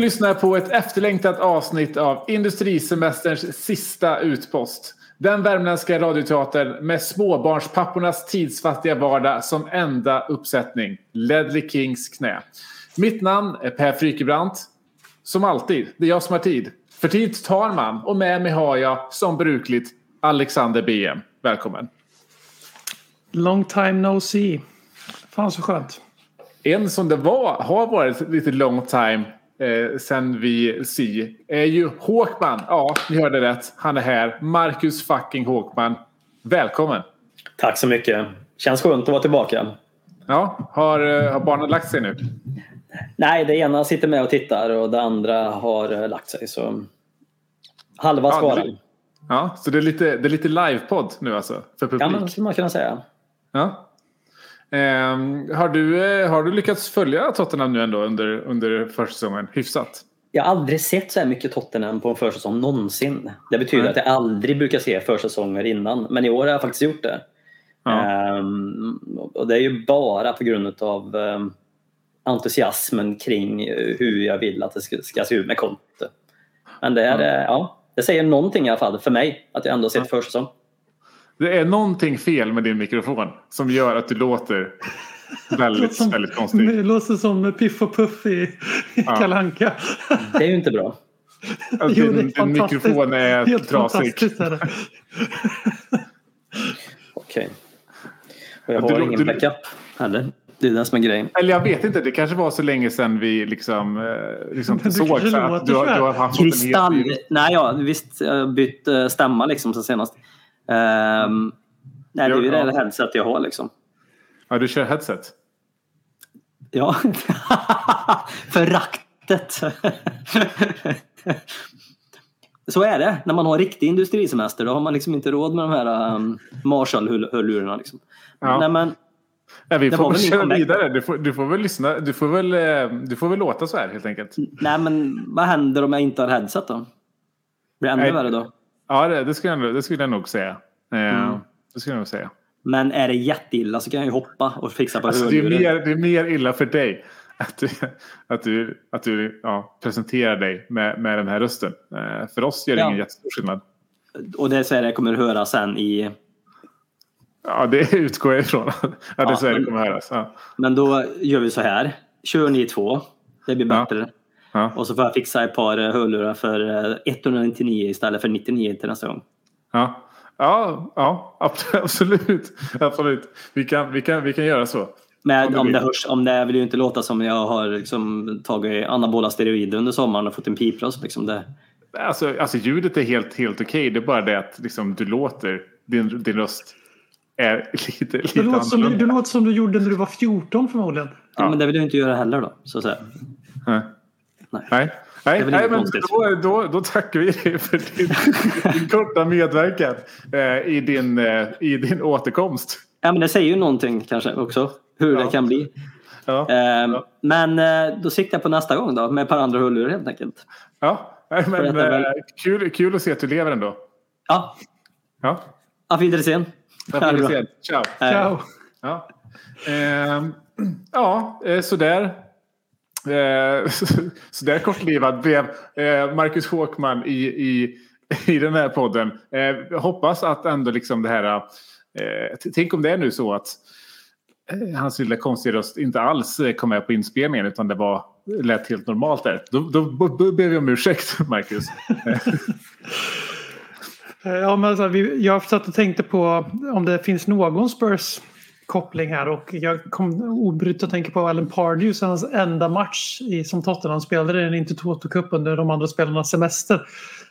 lyssnar på ett efterlängtat avsnitt av Industrisemesterns sista utpost. Den värmländska radioteatern med småbarnspappornas tidsfattiga vardag som enda uppsättning. Ledley Kings knä. Mitt namn är Per Frykebrant. Som alltid, det är jag som har tid. För tid tar man och med mig har jag som brukligt Alexander BM. Välkommen. Long time no see. Fan så skönt. En som det var, har varit lite long time eh, sen vi si är ju Håkman. Ja, ni hörde rätt. Han är här. Marcus fucking Håkman. Välkommen. Tack så mycket. Känns skönt att vara tillbaka. Ja, har, eh, har barnen lagt sig nu? Nej, det ena sitter med och tittar och det andra har eh, lagt sig. Så halva Ja, det- Ja, så det är lite, det är lite livepodd nu alltså? För publik? Kan man, skulle man kunna säga. Ja. Ehm, har, du, eh, har du lyckats följa Tottenham nu ändå under, under försäsongen? Hyfsat? Jag har aldrig sett så här mycket Tottenham på en försäsong någonsin. Det betyder Nej. att jag aldrig brukar se försäsonger innan. Men i år har jag faktiskt gjort det. Ja. Ehm, och det är ju bara på grund av um, entusiasmen kring eh, hur jag vill att det ska, ska se ut med Conte. Men det, är, eh, ja, det säger någonting i alla fall för mig att jag ändå har sett försäsong. Det är någonting fel med din mikrofon som gör att du låter väldigt, Som- väldigt konstig. Det låter som Piff och Puff i, i Ja. Kalle Anka. Det är ju inte bra. Alltså, Jo, det är din, din mikrofon är Helt trasig. Okej. Och jag Ja, du- har ingen du- backup heller. Det är det som är grejen. Eller jag vet inte, det kanske var så länge sedan vi liksom, eh, liksom du såg så att du, har- du har haft en Kristall... Nej, ja, visst. Jag har bytt eh, stämma liksom sen senast. Ehm, nej, det är ju Ja, det headset jag har liksom. Ja, du kör headset. Ja. Föraktet. Så är det. När man har riktig industrisemester då har man liksom inte råd med de här um, Marshall-hörlurarna. Liksom. Ja. Nej, men, Ja, vi får väl köra vidare. Du får, du får väl lyssna. Du får väl, eh, du får väl låta så här helt enkelt. nej, men vad händer om jag inte har headset då? Blir det ännu Nej. värre då? Ja, det, det, skulle, jag, det skulle jag nog säga. Eh, Mm. Det skulle jag nog säga. Men är det jätteilla så kan jag ju hoppa och fixa på Alltså, det, är mer, det är mer illa för dig att du, att du, att du ja, presenterar dig med, med den här rösten. Eh, för oss gör det Ja. ingen jättestor skillnad. Och det är så här jag kommer höra sen i... Ja, det utgår jag ifrån. ja, det är så här det men- kommer höras. Ja. Men då gör vi så här. Kör ni två. Det blir bättre. Ja. Och så får jag fixa ett par eh, hörlurar för eh, 199 istället för 99 till nästa gång. Ja, ja, ja ab- absolut. absolut. Vi, kan, vi, kan, vi kan göra så. Men Om om det hörs, om det vill ju inte låta som jag har liksom tagit anabola steroider under sommaren och fått en pipröst. Liksom det. Alltså, alltså ljudet är helt, helt okej. Det är bara det att liksom, du låter, din, din röst är lite, lite Det låter, som, det låter som du gjorde när du var 14 förmodligen. Ja. Men det vill jag inte göra heller då. Så att säga. Nej. Nej. Nej, nej, men då, då, då tackar vi dig för din, din korta medverkan eh, i, din, eh, i din återkomst. Ja, men det säger ju någonting kanske också. Hur Ja. det kan bli. Ja, Ehm, Ja. Men eh, då siktar jag på nästa gång då med ett par andra hörlurar helt enkelt. ja. Nej, men, väl. eh, kul, kul att se att du lever ändå. Ja, Ja, auf Wiedersehen. bra. se. Ciao. Ciao. Ja, Ehm, ja eh, sådär. Eh, sådär kortlivad blev eh, Marcus Håkman i, i, i den här podden. Eh, jag hoppas att ändå liksom det här... Eh, tänk om det är nu så att eh, hans lilla konstiga röst inte alls eh, kom med på inspelningen utan det var lät helt normalt där. Då, då, då, ber vi om ursäkt, Marcus. Ja, men alltså, vi, jag satt och tänkte på om det finns någon Spurs koppling här och jag kom obrytt att tänka på Alan Pardews hans enda match i, som Tottenham spelade i en Intertoto Cup under de andra spelarnas semester.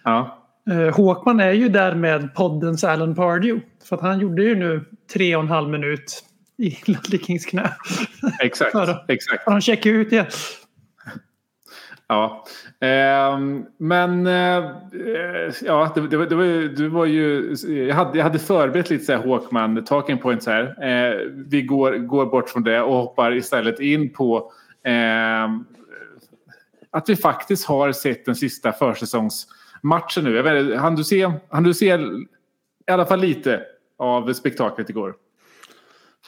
Ja, Eh, Håkman är ju där med poddens Alan Pardew. För att han gjorde ju nu tre och en halv minut i Ledley Kings knä. Exakt. För- exakt. Han checkar ut igen. Ja, ehm, men eh, ja, det, det, var- det var, ju- var ju, jag hade, jag hade förberett lite så här Håkman talking points här. Eh, vi går, går bort från det och hoppar istället in på ehm, att vi faktiskt har sett den sista försäsongsmatchen nu. Jag vet, hann du se, hann du se i alla fall lite av spektaklet igår?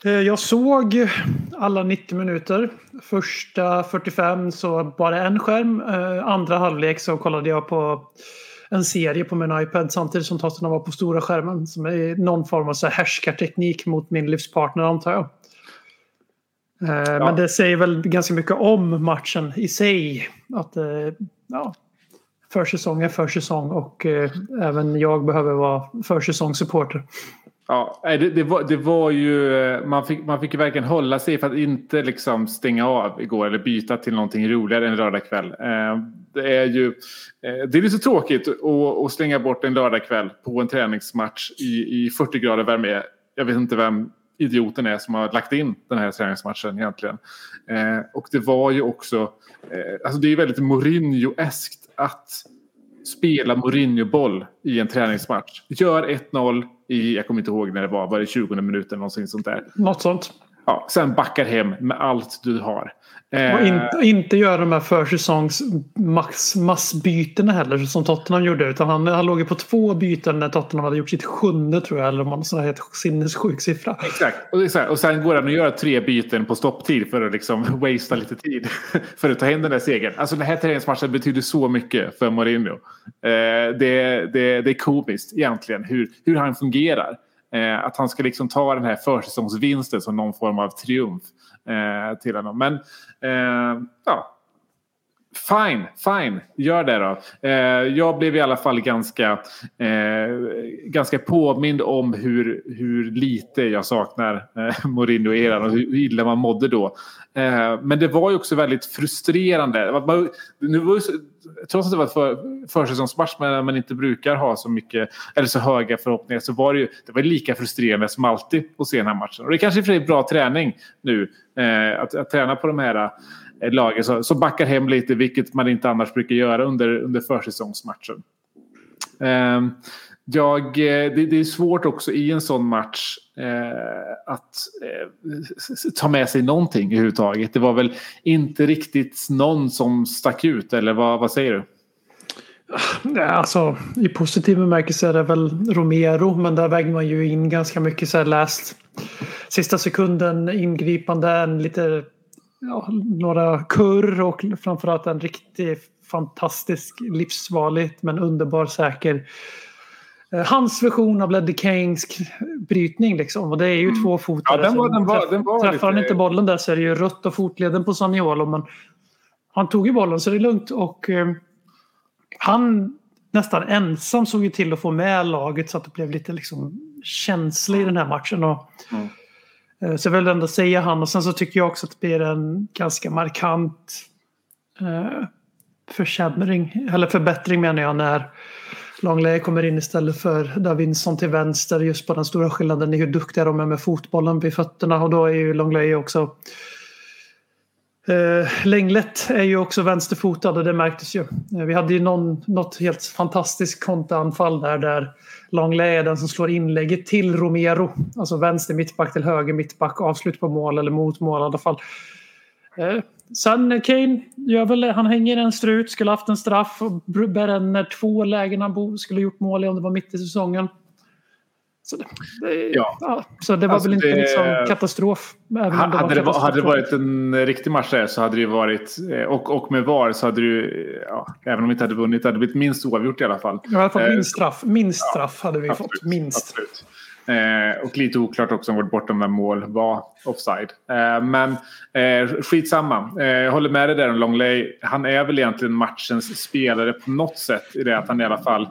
Eh, Jag såg alla 90 minuter. Första 45 så bara en skärm. Eh, Andra halvlek så kollade jag på en serie på min iPad samtidigt som Tottenham var på stora skärmen. Som är någon form av så här härskarteknik mot min livspartner antar jag. Eh, Men det säger väl ganska mycket om matchen i sig. Att ja, försäsong är försäsong och även jag behöver vara försäsongssupporter. Ja, det, det, var, det var ju... Eh, man fick, man fick ju verkligen hålla sig för att inte liksom stänga av igår eller byta till någonting roligare en lördagkväll. Eh, det är ju... Eh, det är lite tråkigt att, att slänga bort en lördagkväll på en träningsmatch i, i 40 grader värme. Jag vet inte vem idioten är som har lagt in den här träningsmatchen egentligen. Och det var ju också... Alltså det är väldigt Mourinho-eskt att spela Mourinho-boll i en träningsmatch. Gör 1-0 i, jag kommer inte ihåg när det var, var det 20 minuter någonting sånt där. Något sånt. Ja, sen backar hem med allt du har. Och Eh, inte, inte göra de här försäsongs max, massbytena heller som Tottenham gjorde. Utan han, han låg ju på två byten när Tottenham hade gjort sitt sjunde tror jag. Eller om man här helt sinnessjuk siffra. Exakt. Och, här, och sen går han och gör tre byten på stopptid för att liksom wastea lite tid. för att ta hem den där segern. Alltså den här träningsmatchen betyder så mycket för Mourinho. Eh, det, det, det är komiskt egentligen hur, hur han fungerar. Eh, att han ska liksom ta den här försäsongsvinsten som någon form av triumf eh, till honom. Men eh, ja, Fine, fine. Gör det då. Eh, jag blev i alla fall ganska, eh, ganska påmind om hur, hur lite jag saknar eh, Mourinho-eran och hur illa man mådde då. Eh, men det var ju också väldigt frustrerande. Man, nu var ju, trots att det var ett för, försäsongsmatch men man inte brukar ha så mycket eller så höga förhoppningar så var det ju det var lika frustrerande som alltid att se den här matchen. Och det kanske är för sig bra träning nu eh, att, att träna på de här eh, lagen som, backar hem lite, vilket man inte annars brukar göra under, under försäsongsmatchen. Ehm, jag, eh, det, det är svårt också i en sån match eh, att eh, ta med sig någonting överhuvudtaget. Det var väl inte riktigt någon som stack ut, eller vad, vad säger du? Ja, Alltså, I positiv bemärkelse är det väl Romero. Men där väger man ju in ganska mycket så här läst. Sista sekunden ingripande, en lite, ja, några kurr och framförallt en riktigt fantastisk, livsfarligt men underbar säker eh, Hans version av Ledley Kings k- brytning liksom. Och det är ju två fotare. Mm. Ja, den var- den var- träff- den var Träffar han lite- inte bollen där så är det ju rött och fotleden på Saniolo. Men han tog ju bollen så det är lugnt. Och eh, han nästan ensam såg ju till att få med laget så att det blev lite liksom känsla i den här matchen. Och, eh, Eh, så jag vill ändå säga han. Och sen så tycker jag också att det blir en ganska markant eh, försämring, eller förbättring menar jag, när Longley kommer in istället för Davinson till vänster. Just på den stora skillnaden i hur duktiga de är med fotbollen vid fötterna. Och då är ju Longley också Eh, Länglet är ju också vänsterfotad och det märktes ju. Eh, vi hade ju någon, något helt fantastiskt kontraanfall där, där Longley är den som slår inlägget till Romero. Alltså vänster mittback till höger mittback, avslut på mål eller mot mål i alla fall. Eh, sen Kane, gör väl, han hänger en strut, skulle haft en straff och bränner två lägen han skulle gjort mål i om det var mitt i säsongen. Så det, det, Ja. ja. så det var Alltså, väl inte det- liksom katastrof. Även Hade det, var- katastrof. hade det varit en riktig match där så hade det varit, eh, och, och med VAR så hade ju, ja, även om vi inte hade vunnit, hade det blivit minst oavgjort i alla fall. I alla fall Eh, minst straff. Minst straff hade vi fått. Absolut, Minst. Absolut. Eh, och lite oklart också om vårt bortamål var offside. Eh, men eh, skitsamma. Eh, jag håller med dig där om Longley. Han är väl egentligen matchens spelare på något sätt. I det att han i alla fall...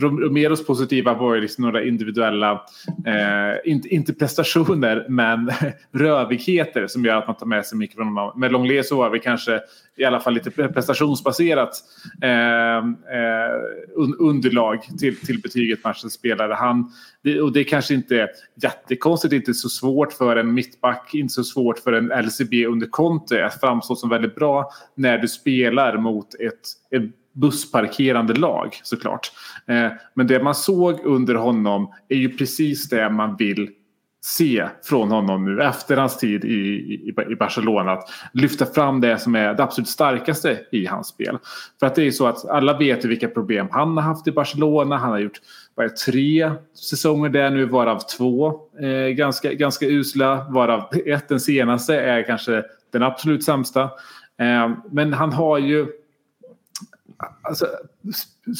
Romeros positiva var ju liksom några individuella, eh, inte, inte prestationer, men rövigheter som gör att man tar med sig mycket från. Med Longley så var vi kanske i alla fall lite prestationsbaserat eh, eh, underlag till, till betyget matchens spelare. Han, det, och det kanske inte är jättekonstigt, inte så svårt för en mittback, inte så svårt för en LCB under Conte att framstå som väldigt bra när du spelar mot ett, ett bussparkerande lag såklart. Eh, men det man såg under honom är ju precis det man vill se från honom nu efter hans tid i, i, i Barcelona. Att lyfta fram det som är det absolut starkaste i hans spel. För att det är så att alla vet ju vilka problem han har haft i Barcelona. Han har gjort bara tre säsonger där nu varav två eh, ganska, ganska usla. Varav ett, den senaste, är kanske den absolut sämsta. Eh, men han har ju Alltså,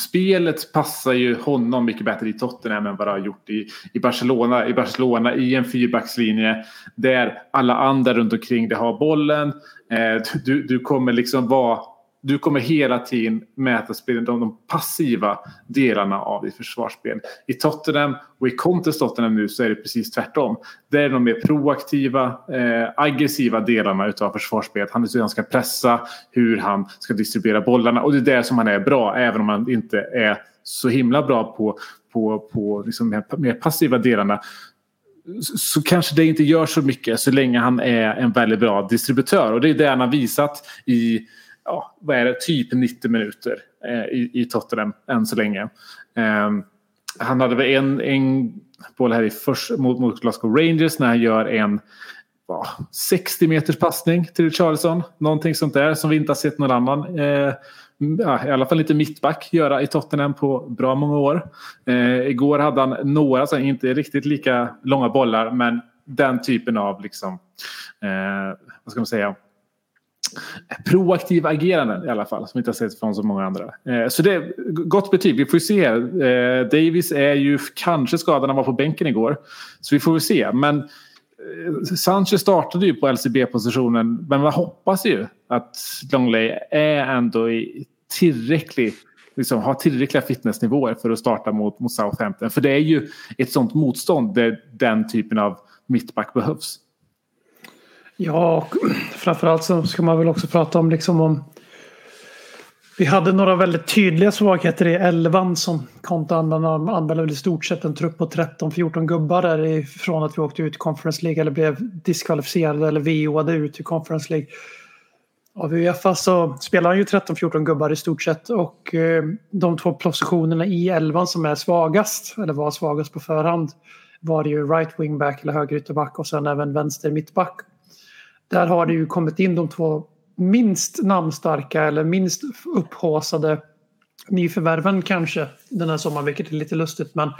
spelet passar ju honom mycket bättre i Tottenham än vad det har gjort i, i Barcelona. I Barcelona i en fyrbackslinje där alla andra runt omkring det har bollen. Eh, du, du kommer liksom vara du kommer hela tiden mäta spelen, de, de passiva delarna av ditt försvarsspel. I Tottenham och i Contes Tottenham nu så är det precis tvärtom. Det är de mer proaktiva, eh, aggressiva delarna av försvarsspelet. Han är så han ska pressa, hur han ska distribuera bollarna och det är det som han är bra även om han inte är så himla bra på, på, på liksom mer, mer passiva delarna så kanske det inte gör så mycket så länge han är en väldigt bra distributör. Och det är det han har visat i ja, vad är det, typ 90 minuter eh, i, i Tottenham än så länge. Eh, han hade väl en, en boll här i först, mot, mot Glasgow Rangers när han gör en va, 60 meters passning till Charleston. Någonting sånt där som vi inte har sett någon annan. Eh, ja, i alla fall inte mittback göra i Tottenham på bra många år. Eh, igår hade han några, så inte riktigt lika långa bollar, men den typen av liksom, eh, vad ska man säga, proaktiva ageranden i alla fall som vi inte har sett från så många andra. Eh, så det är gott betyg. Vi får se. Eh, Davis är ju kanske skadad när han var på bänken igår. Så vi får väl se. Men eh, Sanchez startade ju på LCB-positionen men man hoppas ju att Longley är ändå i tillräcklig liksom, har tillräckliga fitnessnivåer för att starta mot, mot Southampton. För det är ju ett sånt motstånd där den typen av mittback behövs. Ja, och framförallt så ska man väl också prata om liksom om vi hade några väldigt tydliga svagheter i elvan som Conte använde. använde väl i stort sett en trupp på 13-14 gubbar därifrån att vi åkte ut i Conference League eller blev diskvalificerade eller VOade ut i Conference League. Av Uefa så spelar han ju 13-14 gubbar i stort sett och eh, de två positionerna i elvan som är svagast, eller var svagast på förhand, var det ju right wingback eller höger ytterback och sen även vänster mittback. Där har det ju kommit in de två minst namnstarka eller minst upphåsade nyförvärven kanske den här sommaren, vilket är lite lustigt. Men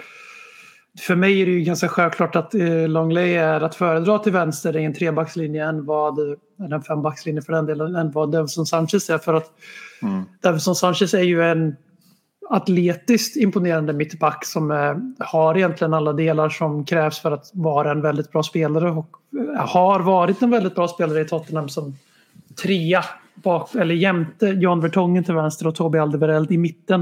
för mig är det ju ganska självklart att eh, Longley är att föredra till vänster i en trebackslinje än vad, eller en fembackslinje för den delen, än vad Davison Sanchez är. För att mm. Davison Sanchez är ju en atletiskt imponerande mittback som eh, har egentligen alla delar som krävs för att vara en väldigt bra spelare och eh, har varit en väldigt bra spelare i Tottenham som trea bak, eller jämte Jan Vertongen till vänster och Tobi Alderweireld i mitten.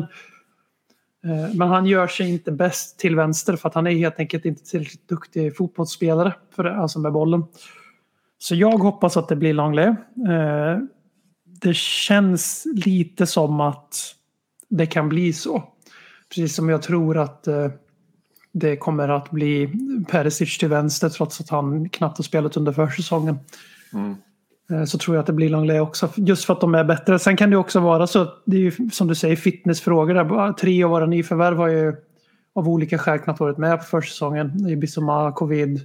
Eh, men han gör sig inte bäst till vänster för att han är helt enkelt inte tillräckligt duktig fotbollsspelare för det, alltså med bollen. Så jag hoppas att det blir Longley. Det känns lite som att det kan bli så. Precis som jag tror att eh, det kommer att bli Perisic till vänster trots att han knappt har spelat under försäsongen. Mm. Eh, så tror jag att det blir Longley också, just för att de är bättre. Sen kan det också vara så, det är ju som du säger fitnessfrågor där. Tre av våra nyförvärv har ju av olika skäl knappt varit med på försäsongen. Bissoma, covid.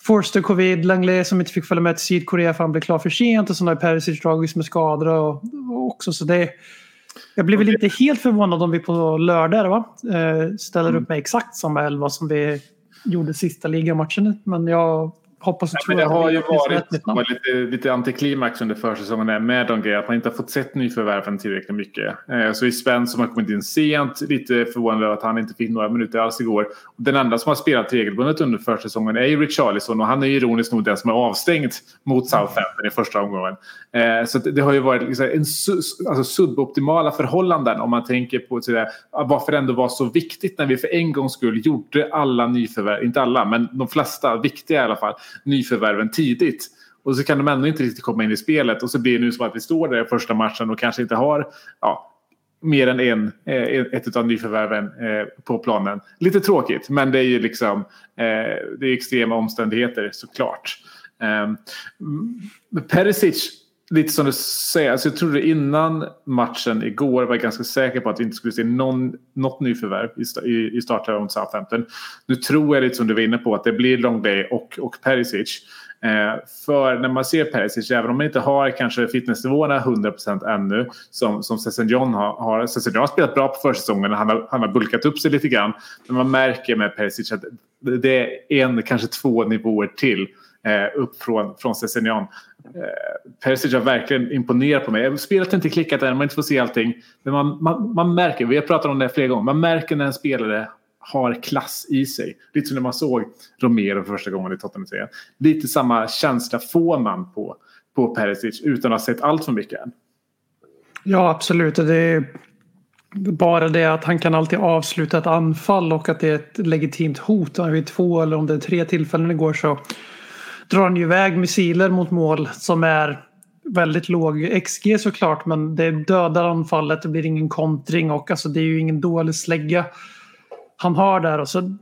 Forster covid, Langley som inte fick följa med till Sydkorea för han blev klar för sent och sen har Perisic dragits med skador och, och också så det jag blir väl inte helt förvånad om vi på lördag va? Eh, ställer mm. upp med exakt samma elva som vi gjorde sista ligamatchen. Men jag hoppas och tror det har ju varit varit lite, lite antiklimax under försäsongen där med de grejerna. Att man inte har fått sett nyförvärven tillräckligt mycket. Eh, så i Sven som har kommit in sent, lite förvånad över att han inte fick några minuter alls igår. Den enda som har spelat regelbundet under försäsongen är ju Richarlison och han är ju ironiskt nog den som är avstängd mot Southampton i första omgången. Eh, så det har ju varit liksom en alltså suboptimala förhållanden om man tänker på sådär, varför det ändå var så viktigt när vi för en gångs skull gjorde alla nyförvärv, inte alla men de flesta, viktiga i alla fall, nyförvärven tidigt. Och så kan de ändå inte riktigt komma in i spelet och så blir det nu som att vi står där i första matchen och kanske inte har ja, mer än en, eh, ett av nyförvärven eh, på planen. Lite tråkigt, men det är ju liksom eh, det är extrema omständigheter såklart. Ehm, Perisic, lite som du säger, alltså jag trodde innan matchen igår var jag ganska säker på att vi inte skulle se någon, något nyförvärv i, i, i mot Southampton. Nu tror jag lite som du var inne på att det blir Longley och, och Perisic. Eh, för när man ser Perisic, även om man inte har kanske fitnessnivåerna 100% ännu som, som Sessignon har. har Sessignon har spelat bra på försäsongen han har, han har bulkat upp sig lite grann. Men man märker med Perisic att det är en, kanske två nivåer till eh, upp från, från Sessignon. Eh, Perisic har verkligen imponerat på mig. Spelet har inte klickat än, man inte får se allting. Men man, man, man märker, vi har pratat om det flera gånger, man märker när en spelare har klass i sig. Lite som när man såg Romero för första gången i Tottenham-serien. Lite samma känsla får man på, på Perisic utan att ha sett allt för mycket än. Ja, absolut. Det är bara det att han kan alltid avsluta ett anfall och att det är ett legitimt hot. Vid två eller om det är tre tillfällen igår så drar han ju iväg missiler mot mål som är väldigt låg XG såklart men det dödar anfallet, det blir ingen kontring och alltså det är ju ingen dålig slägga han har där. Och så,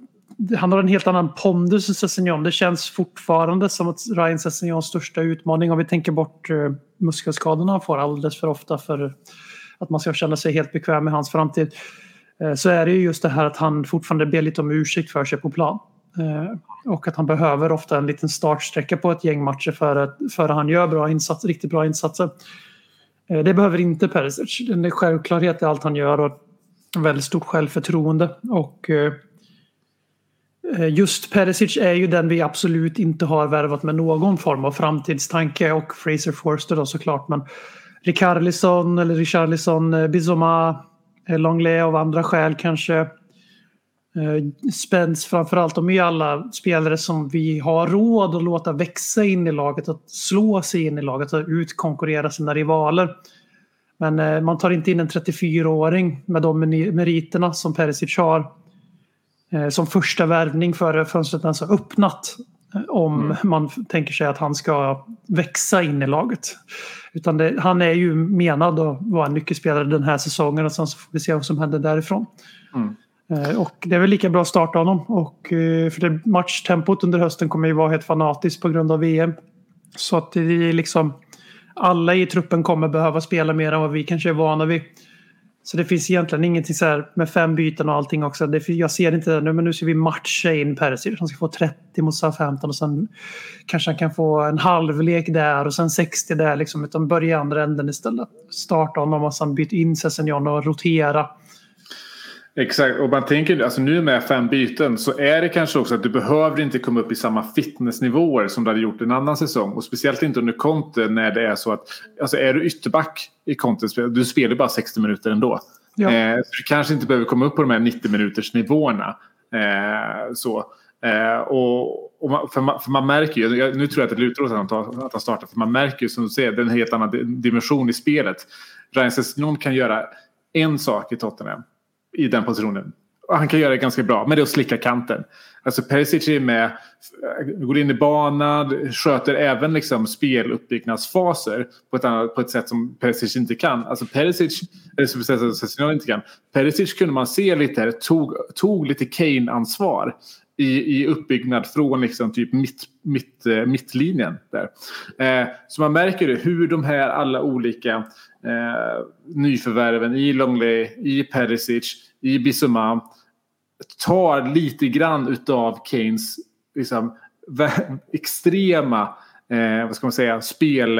han har en helt annan pondus än Sessignon. Det känns fortfarande som att Ryan Sessignons största utmaning om vi tänker bort eh, muskelskadorna han får alldeles för ofta för att man ska känna sig helt bekväm med hans framtid. Eh, så är det ju just det här att han fortfarande ber lite om ursäkt för sig på plan. Eh, och att han behöver ofta en liten startsträcka på ett gäng matcher före, före han gör bra insatser, riktigt bra insatser. Eh, det behöver inte Perisic. Det är självklarhet i allt han gör och väldigt stort självförtroende. Och eh, just Perisic är ju den vi absolut inte har värvat med någon form av framtidstanke och Fraser Forster då såklart. Men Rikarlison eller Richarlison, Bizoma, Longley av andra skäl kanske. Spence framförallt, de är ju alla spelare som vi har råd att låta växa in i laget, att slå sig in i laget, att utkonkurrera sina rivaler. Men man tar inte in en 34-åring med de meriterna som Perisic har som första värvning före fönstret ens har öppnat. Om mm. man tänker sig att han ska växa in i laget. Utan det, han är ju menad att vara en nyckelspelare den här säsongen och sen så får vi se vad som händer därifrån. Mm. Eh, och det är väl lika bra att starta honom. Och eh, för det matchtempot under hösten kommer ju vara helt fanatiskt på grund av VM. Så att det är liksom alla i truppen kommer behöva spela mer än vad vi kanske är vana vid. Så det finns egentligen ingenting så här med fem byten och allting också. Det, jag ser inte det nu, men nu ska vi matcha in Perisic. Han ska få 30 mot Southampton och sen kanske han kan få en halvlek där och sen 60 där liksom. Utan börja i andra änden istället. Starta honom och sen byta in Sessignon och rotera. Exakt, och man tänker alltså nu med fem byten så är det kanske också att du behöver inte komma upp i samma fitnessnivåer som du hade gjort en annan säsong. Och speciellt inte under Conte när det är så att, alltså är du ytterback i Conte, du spelar bara 60 minuter ändå. Ja. Eh, så du kanske inte behöver komma upp på de här 90 minuters nivåerna. Eh, så. Eh, och, och man, för, man, för, man, märker ju, nu tror jag att det lutar åt att han, att han startar, för man märker ju som du säger, det är en helt annan dimension i spelet. Ryan Sessegnon kan göra en sak i Tottenham i den positionen. Och han kan göra det ganska bra, men det är att slicka kanten. Alltså Perisic är med, eh, går in i banan, sköter även liksom speluppbyggnadsfaser på ett, annat, på ett sätt som Perisic inte kan. Alltså Perisic, eller som Sessignon inte kan. Perisic kunde man se lite här, tog, tog lite Kane-ansvar i, i uppbyggnad från liksom typ mitt, mitt, eh, mittlinjen. Där. Eh, så man märker det, hur de här alla olika eh, nyförvärven i Longley, i Perisic, i Bissouma tar lite grann utav Keynes liksom, extrema eh, vad ska man säga, spel,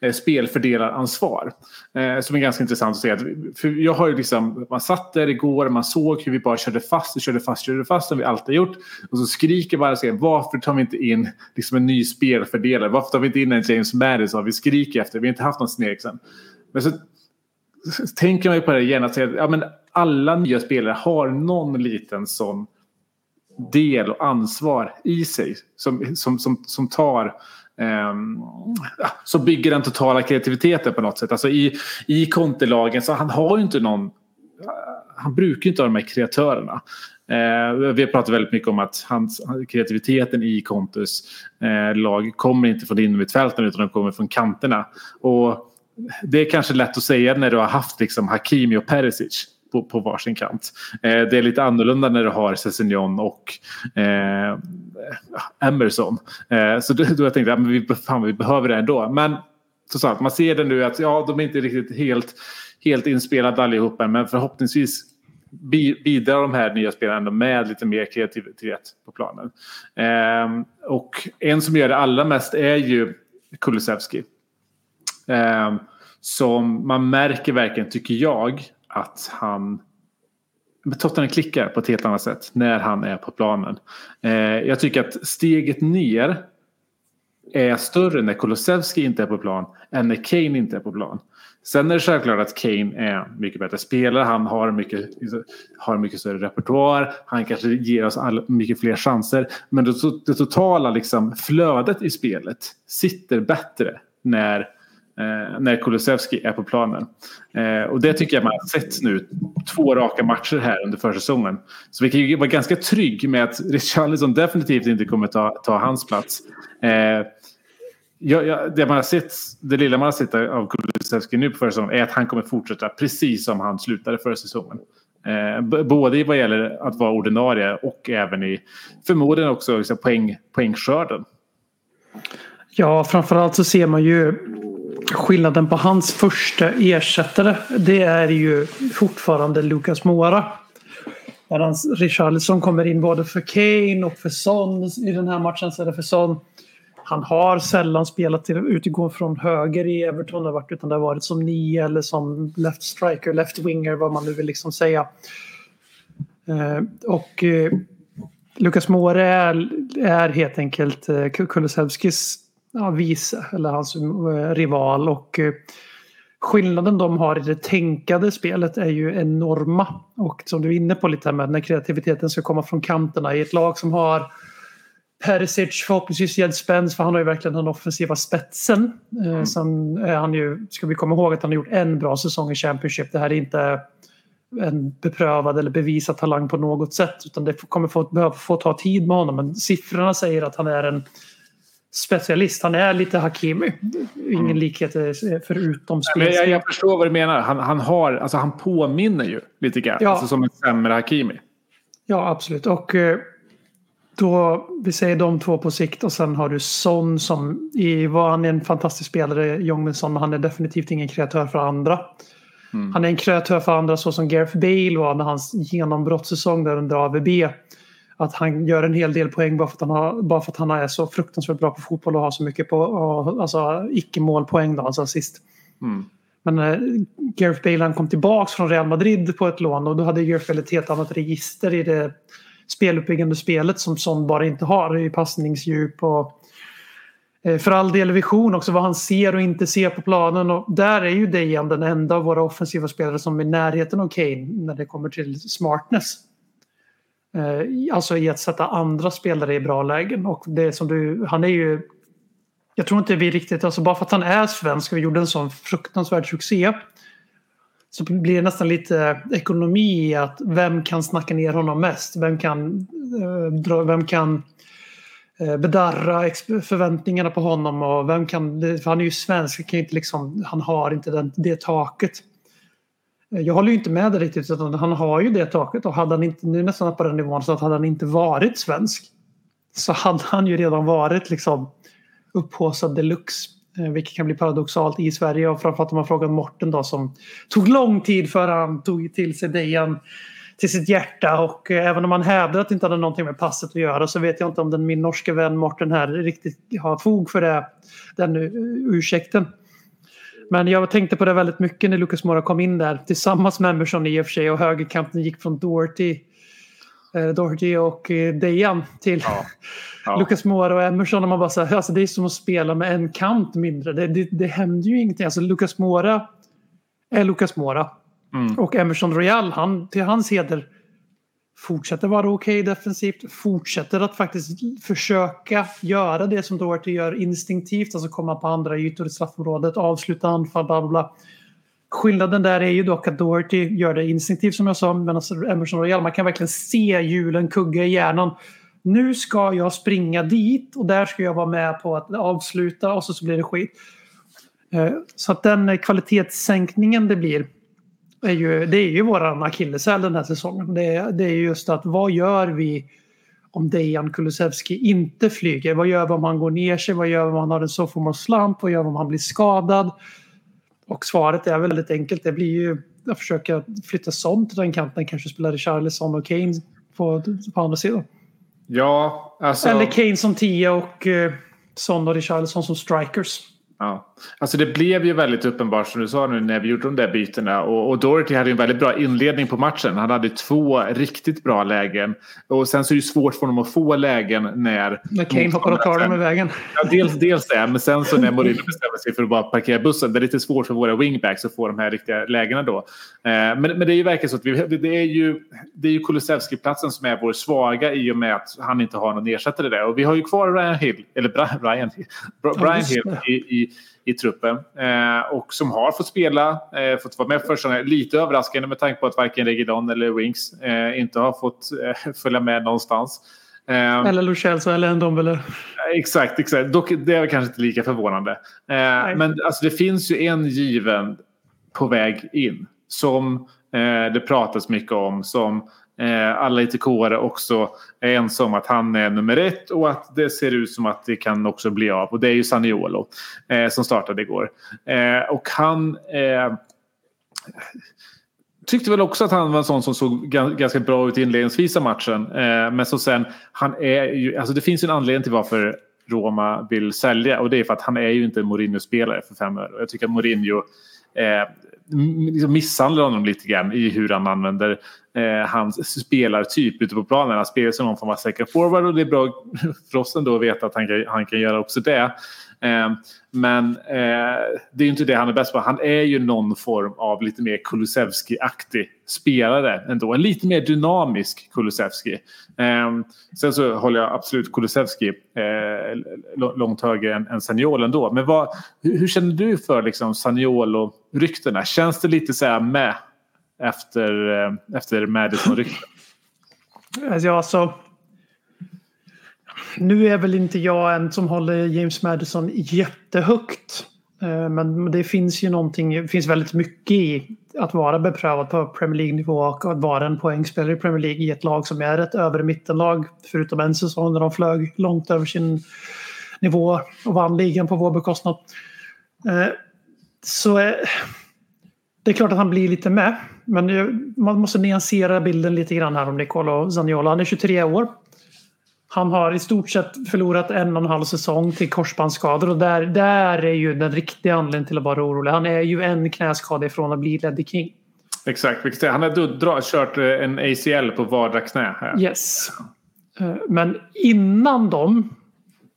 eh, spelfördelaransvar. Eh, som är ganska intressant att se. För jag har ju liksom, man satt där igår, man såg hur vi bara körde fast och körde fast, körde fast som vi alltid har gjort. Och så skriker bara säger varför tar vi inte in liksom en ny spelfördelare? Varför tar vi inte in en James Madison? Vi skriker efter, vi har inte haft någon Sneksen. Men så tänker man ju på det igen, att säga, ja, men alla nya spelare har någon liten sån del och ansvar i sig som, som, som, som tar Um, som bygger den totala kreativiteten på något sätt. Alltså i, i så han har ju inte någon... Han brukar ju inte ha de här kreatörerna. Eh, vi har pratat väldigt mycket om att hans, kreativiteten i Contes eh, lag kommer inte från innermittfälten utan den kommer från kanterna. Och det är kanske lätt att säga när du har haft liksom Hakimi och Perisic på, på varsin kant. Eh, det är lite annorlunda när du har Cessignon och eh, Emerson. Eh, så då, då jag tänkte jag att vi, fan, vi behöver det ändå. Men så sagt, man ser det nu att ja, de är inte riktigt helt, helt inspelade allihopa men förhoppningsvis bidrar de här nya spelarna med lite mer kreativitet på planen. Eh, och en som gör det allra mest är ju Kulusevski. Eh, som man märker verkligen, tycker jag, att han Tottenham klickar på ett helt annat sätt när han är på planen. Eh, jag tycker att steget ner är större när Kulusevski inte är på plan än när Kane inte är på plan. Sen är det självklart att Kane är mycket bättre spelare. Han har mycket, har mycket större repertoar. Han kanske ger oss all, mycket fler chanser. Men det, det totala liksom, flödet i spelet sitter bättre när eh, när Kulusevski är på planen. Eh, och det tycker jag man har sett nu två raka matcher här under försäsongen. Så vi kan ju vara ganska trygg med att Richarlison definitivt inte kommer ta, ta hans plats. Eh, jag, jag, det, man har sett, det lilla man har sett av Kulusevski nu på försäsongen är att han kommer fortsätta precis som han slutade förra säsongen. Eh, både vad gäller att vara ordinarie och även i förmodligen också liksom poäng, poängskörden. Ja, framförallt så ser man ju skillnaden på hans första ersättare. Det är ju fortfarande Lucas Mora. Medan Richarlison kommer in både för Kane och för Son i den här matchen så är det för Son. Han har sällan spelat utifrån från höger i Everton har varit, utan det har varit som nio eller som left striker, left winger vad man nu vill liksom säga. Eh, och eh, Lucas Lukas Moura är, är helt enkelt eh, Kulusevskis ja, vice eller hans eh, rival. Och eh, skillnaden de har i det tänkade spelet är ju enorma. Och som du är inne på lite med när kreativiteten ska komma från kanterna i ett lag som har Perisic, förhoppningsvis Spence för han har ju verkligen den offensiva spetsen. Mm. Sen är han ju, ska vi komma ihåg att han har gjort en bra säsong i Championship. Det här är inte en beprövad eller bevisad talang på något sätt utan det kommer få, behöva få ta tid med honom. Men siffrorna säger att han är en specialist. Han är lite Hakimi. Ingen mm. likhet förutom spel. Jag, jag, förstår vad du menar. Han, han, har, alltså han påminner ju lite grann. Ja. Alltså som en sämre Hakimi. Ja, absolut. Och eh, då, vi säger de två på sikt och sen har du Son som i, var han är en fantastisk spelare, Jongmin men han är definitivt ingen kreatör för andra. Mm. Han är en kreatör för andra så som Gareth Bale var när hans genombrottssäsong där under AVB att han gör en hel del poäng bara för att han, har, bara för att han är så fruktansvärt bra på fotboll och har så mycket på, alltså, icke-målpoäng, då, alltså assist. Mm. Men eh, Gareth Bale han kom tillbaks från Real Madrid på ett lån och då hade Gareth Bale ett helt annat register i det speluppbyggande spelet som Son bara inte har. I passningsdjup och eh, för all del vision också vad han ser och inte ser på planen. Och där är ju Dejan den enda av våra offensiva spelare som är i närheten av Kane när det kommer till smartness. Eh, alltså i att sätta andra spelare i bra lägen. Och det som du, han är ju... Jag tror inte vi riktigt, alltså bara för att han är svensk och gjorde en sån fruktansvärd succé. Så blir det nästan lite ekonomi i att vem kan snacka ner honom mest? Vem kan, eh, vem kan eh, bedarra förväntningarna på honom och vem kan, för han är ju svensk, kan inte liksom, han har inte den, det taket. Jag håller ju inte med dig riktigt. Utan han har ju det taket och hade han inte, nu nästan på den nivån så att hade han inte varit svensk så hade han ju redan varit liksom upphåsad deluxe. Eh, vilket kan bli paradoxalt i Sverige och framförallt om man frågar Morten då som tog lång tid för han tog till sig Dejan till sitt hjärta och eh, även om han hävdar att det inte hade någonting med passet att göra så vet jag inte om den, min norska vän Morten här riktigt har fog för det, den eh, ursäkten. Men jag tänkte på det väldigt mycket när Lucas Moura kom in där tillsammans med Emerson i och för sig och högerkanten gick från Doherty, eh, Doherty och eh, Dejan till Ja. Lucas Moura och Emerson. Och man bara så här, alltså det är som att spela med en kant mindre. Det, det, det händer ju ingenting. Alltså Lucas Moura är Lucas Moura. Mm. Och Emerson Royal, han, till hans heder, fortsätter vara okej defensivt. Fortsätter att faktiskt försöka göra det som Doherty gör instinktivt. Alltså komma på andra ytor i straffområdet, avsluta anfall, bla bla bla. Skillnaden där är ju dock att Doherty gör det instinktivt som jag sa. Medan Emerson Royal, man kan verkligen se hjulen kugga i hjärnan. Nu ska jag springa dit och där ska jag vara med på att avsluta och så, så blir det skit. Eh, så att den kvalitetssänkningen det blir är ju, det är ju våran akilleshäl den här säsongen. Det är, det är just att vad gör vi om Dejan Kulusevski inte flyger? Vad gör vi om han går ner sig? Vad gör vi om han har en sophomore slump? Vad gör vi om han blir skadad? Och svaret är väldigt enkelt. Det blir ju att försöka flytta sånt till den kanten. Kanske spela Richarlison och Kane på, på andra sidan. Ja, alltså... Eller Kane som 10 och eh, Son och Richarlison som strikers. Ja. Alltså det blev ju väldigt uppenbart som du sa nu när vi gjorde de där bytena. Och, och Doherty hade en väldigt bra inledning på matchen. Han hade två riktigt bra lägen. Och sen så är det ju svårt för honom att få lägen när... När Kane hoppar och tar dem i vägen. Ja, dels, dels det, men sen så när Mourinho bestämmer sig för att bara parkera bussen. Det är lite svårt för våra wingbacks att få de här riktiga lägena då. Eh, men, men det är ju verkligen så att vi, det är ju, det är ju Kulusevski-platsen som är vår svaga i och med att han inte har någon ersättare där. Och vi har ju kvar Ryan Hill, eller Bra- Brian, Bra- Brian Hill i, i, i truppen. Eh, och som har fått spela, eh, fått vara med för första. Lite överraskande med tanke på att varken Regidon eller Wings eh, inte har fått eh, följa med någonstans. Eh, Eller Lo Celso eller en Dombele. Exakt, exakt. Dock, det är kanske inte lika förvånande. Eh, men alltså, det finns ju en given på väg in som det pratas mycket om. Som Eh, alla ITK-are också är ense om att han är nummer ett och att det ser ut som att det kan också bli av. Och det är ju Saniolo eh, som startade igår. Eh, och han eh, tyckte väl också att han var en sån som såg ganska bra ut inledningsvis av matchen. Eh, men så sen, han är ju, alltså det finns ju en anledning till varför Roma vill sälja och det är för att han är ju inte en Mourinho-spelare för fem öre. Jag tycker att Mourinho eh, liksom misshandlar honom lite grann i hur han använder eh, hans spelartyp ute på planen. Han spelar som någon form av second forward och det är bra för oss ändå att veta att han kan, han kan göra också det. Eh, men eh, det är ju inte det han är bäst på. Han är ju någon form av lite mer Kulusevski-aktig spelare ändå. En lite mer dynamisk Kulusevski. Eh, sen så håller jag absolut Kulusevski eh, långt högre än, än Saniolo ändå. Men vad, hur, hur känner du för liksom Saniolo-ryktena? Känns det lite så här med efter, eh, efter Madison-ryktet? Alltså, ja, alltså, nu är väl inte jag en som håller James Madison jättehögt. Eh, men det finns ju någonting, det finns väldigt mycket i att vara beprövad på Premier League-nivå och att vara en poängspelare i Premier League i ett lag som är ett övre mittenlag. Förutom en säsong när de flög långt över sin nivå och vann ligan på vår bekostnad. Eh, så det är klart att han blir lite med. Men man måste nyansera bilden lite grann här om Nicolo Zaniolo. Han är 23 år. Han har i stort sett förlorat en och en halv säsong till korsbandsskador och där, där är ju den riktiga anledningen till att vara orolig. Han är ju en knäskada ifrån att bli Leddy King. Exakt, han har dra, kört eh, en ACL på vardera knä. Här. Yes. Eh, Men innan dem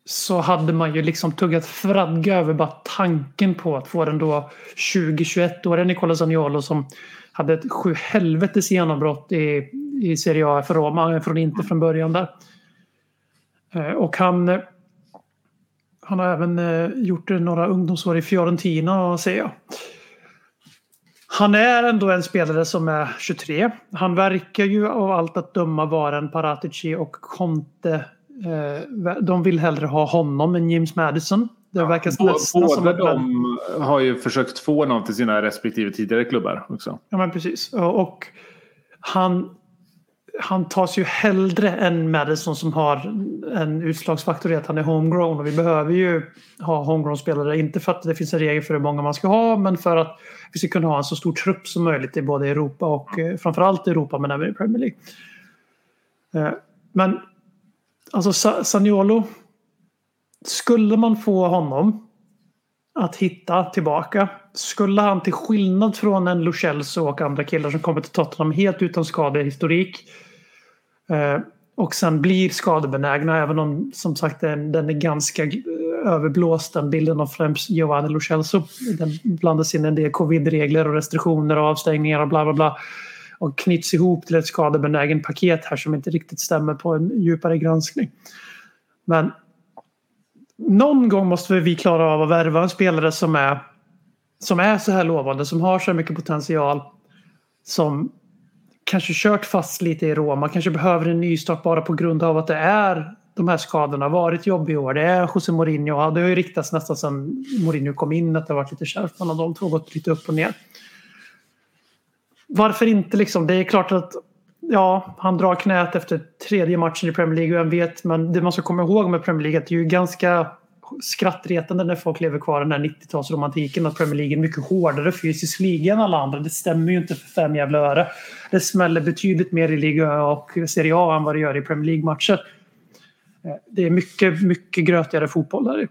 så hade man ju liksom tuggat fradga över bara tanken på att få den då 20-21-åriga Nicola Zaniolo som hade ett sju helvetes genombrott i, i Serie A för Roma. Från inte från början där. Eh, och han, han har även eh, gjort några ungdomsår i Fiorentina ser jag. Han är ändå en spelare som är 23. Han verkar ju av allt att döma vara en Paratici och Conte. Eh, de vill hellre ha honom än James Madison. Det verkar Bå- nästan som att... de har ju försökt få någon till sina respektive tidigare klubbar också. Ja, men precis. Och och han han tas ju hellre än Madison som har en utslagsfaktor i att han är homegrown. Och vi behöver ju ha homegrown-spelare. Inte för att det finns en regel för hur många man ska ha men för att vi ska kunna ha en så stor trupp som möjligt i både Europa och eh, framförallt Europa men även i Premier League. Eh, Men alltså Saniolo. Skulle man få honom att hitta tillbaka. Skulle han till skillnad från en Lucelso och andra killar som kommer till Tottenham helt utan skadehistorik eh, och sen blir skadebenägna även om som sagt den, den är ganska överblåst den bilden av främst Giovanni Lucelso. Den blandas in en del covid-regler och restriktioner och avstängningar och bla bla bla och knyts ihop till ett skadebenägen paket här som inte riktigt stämmer på en djupare granskning. Men någon gång måste vi klara av att värva en spelare som är, som är så här lovande, som har så här mycket potential. Som kanske kört fast lite i Roma, kanske behöver en nystart bara på grund av att det är de här skadorna varit jobbiga i år. Det är José Mourinho. Det har ju riktats nästan sedan Mourinho kom in att det har varit lite kärvt mellan de två. Gått lite upp och ner. Varför inte liksom? Det är klart att ja, han drar knät efter tredje matchen i Premier League. Vem vet, men det man ska komma ihåg med Premier League är att det är ju ganska skrattretande när folk lever kvar i den här 90-talsromantiken att Premier League är en mycket hårdare fysisk liga än alla andra. Det stämmer ju inte för fem jävla öre. Det smäller betydligt mer i Liga och Serie A än vad det gör i Premier League-matcher. Eh, det är mycket, mycket grötigare fotboll där.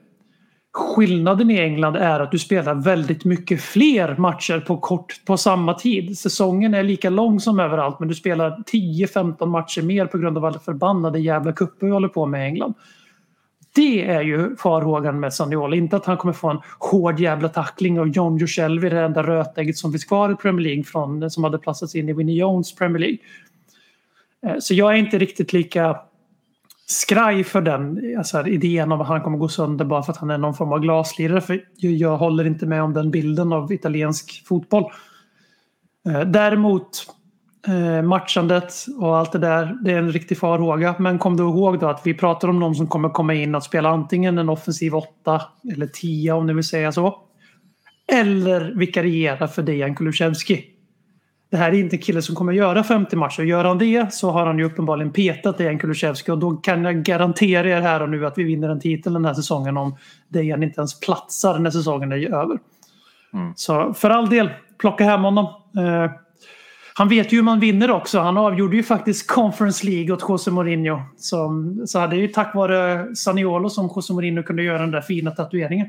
Skillnaden i England är att du spelar väldigt mycket fler matcher på, kort, på samma tid. Säsongen är lika lång som överallt men du spelar 10-15 matcher mer på grund av alla förbannade jävla cuper vi håller på med i England. Det är ju farhågan med Saniol. Inte att han kommer få en hård jävla tackling av John Joselvi, det enda rötägget som finns kvar i Premier League från, som hade platsats in i Winnie Jones Premier League. Eh, så jag är inte riktigt lika skraj för den alltså, idén om att han kommer gå sönder bara för att han är någon form av glaslirare. För jag- håller inte med om den bilden av italiensk fotboll. Eh, däremot eh, matchandet och allt det där, det är en riktig farhåga. Men kom då ihåg då att vi pratar om någon som kommer komma in och spela antingen en offensiv åtta eller tia om ni vill säga så. Eller vikariera för Dejan Kulusevski. Det här är inte en kille som kommer göra 50 matcher. Gör han det så har han ju uppenbarligen petat Dejan Kulusevski och då kan jag garantera er här och nu att vi vinner en titel den här säsongen om Dejan inte ens platsar när säsongen är över. Så för all del, plocka hem honom. Eh, han vet ju hur man vinner också. Han avgjorde ju faktiskt Conference League åt José Mourinho. Som, så det är ju tack vare Saniolo som José Mourinho kunde göra den där fina tatueringen.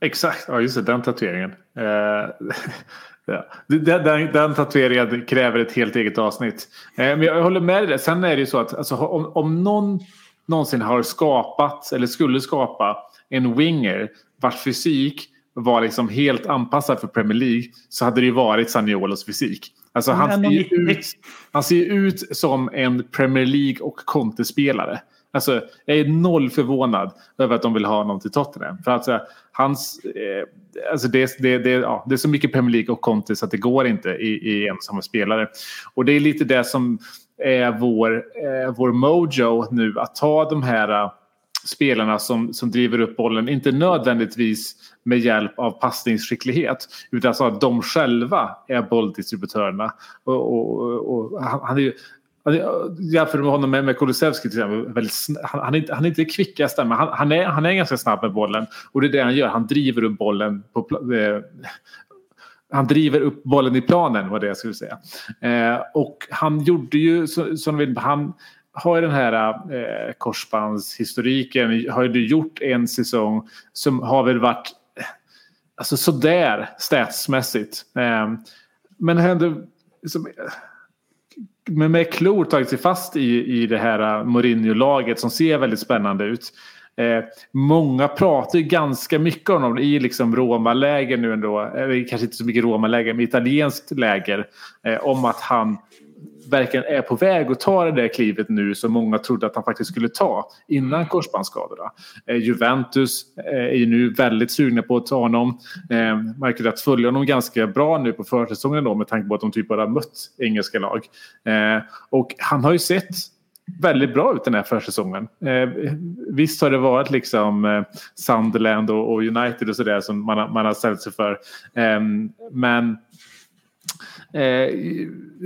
Exakt, ja just det, den tatueringen. Eh, ja. den, den, den tatueringen kräver ett helt eget avsnitt. Eh, men jag håller med dig. Sen är det ju så att alltså, om, om någon någonsin har skapat eller skulle skapa en winger vars fysik var liksom helt anpassad för Premier League så hade det ju varit Saniolos fysik. Alltså han ser, ju 1,90. ut, han ser ut som en Premier League och Conte-spelare. Alltså, jag är noll förvånad över att de vill ha honom till Tottenham. För alltså, hans, eh, alltså det, det, det, ja, det är så mycket Premier League och Conte så att det går inte i, i en samma spelare. Och det är lite det som är vår, eh, vår mojo nu. Att ta de här eh, spelarna som, som driver upp bollen, inte nödvändigtvis med hjälp av passningsskicklighet utan så att de själva är bolldistributörerna. Och, och, och han, han är ju Jämför med honom med, med Kulusevski till exempel. Väldigt han, han, är inte, han är inte kvickast där, men han, han, är, han är ganska snabb med bollen. Och det är det han gör. Han driver upp bollen på eh, han driver upp bollen i planen var det jag skulle säga. Eh, och han gjorde ju, så, som ni han har ju den här eh, korsbandshistoriken. Har ju gjort en säsong som har väl varit alltså sådär statsmässigt. Eh, men hände, liksom, men med klor tagit sig fast i, i det här Mourinho-laget som ser väldigt spännande ut. Eh, många pratar ju ganska mycket om dem i liksom Roma-läger nu ändå. Eh, Eller kanske inte så mycket Roma-läger, men italienskt läger. Eh, om att han verkligen är på väg att ta det där klivet nu som många trodde att han faktiskt skulle ta innan korsbandsskadorna. Eh, Juventus eh, är ju nu väldigt sugna på att ta honom. Eh, märker att följa honom ganska bra nu på försäsongen då med tanke på att de typ bara mött engelska lag. Eh, och han har ju sett väldigt bra ut den här försäsongen. Eh, visst har det varit liksom eh, Sunderland och, och United och sådär som man, har- man har ställt sig för. Eh, men Eh,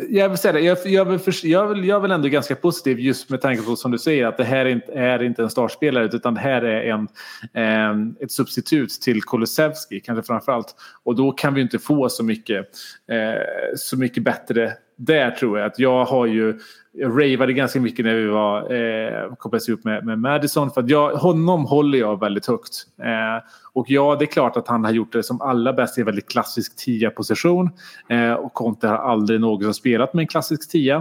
jag vill säga det, jag, jag, vill jag, vill, jag vill ändå ganska positiv just med tanke på som du säger att det här är inte, är inte en startspelare utan det här är en, eh, ett substitut till Kulusevski kanske framförallt. Och då kan vi inte få så mycket, eh, så mycket bättre där tror jag. Att jag har ju jag ravade ganska mycket när vi var eh, kopplades ihop med, med Madison. För att jag, honom håller jag väldigt högt. Eh, och ja, det är klart att han har gjort det som allra bäst i en väldigt klassisk tia-position. Eh, och Conte har aldrig någonsin spelat med en klassisk tia.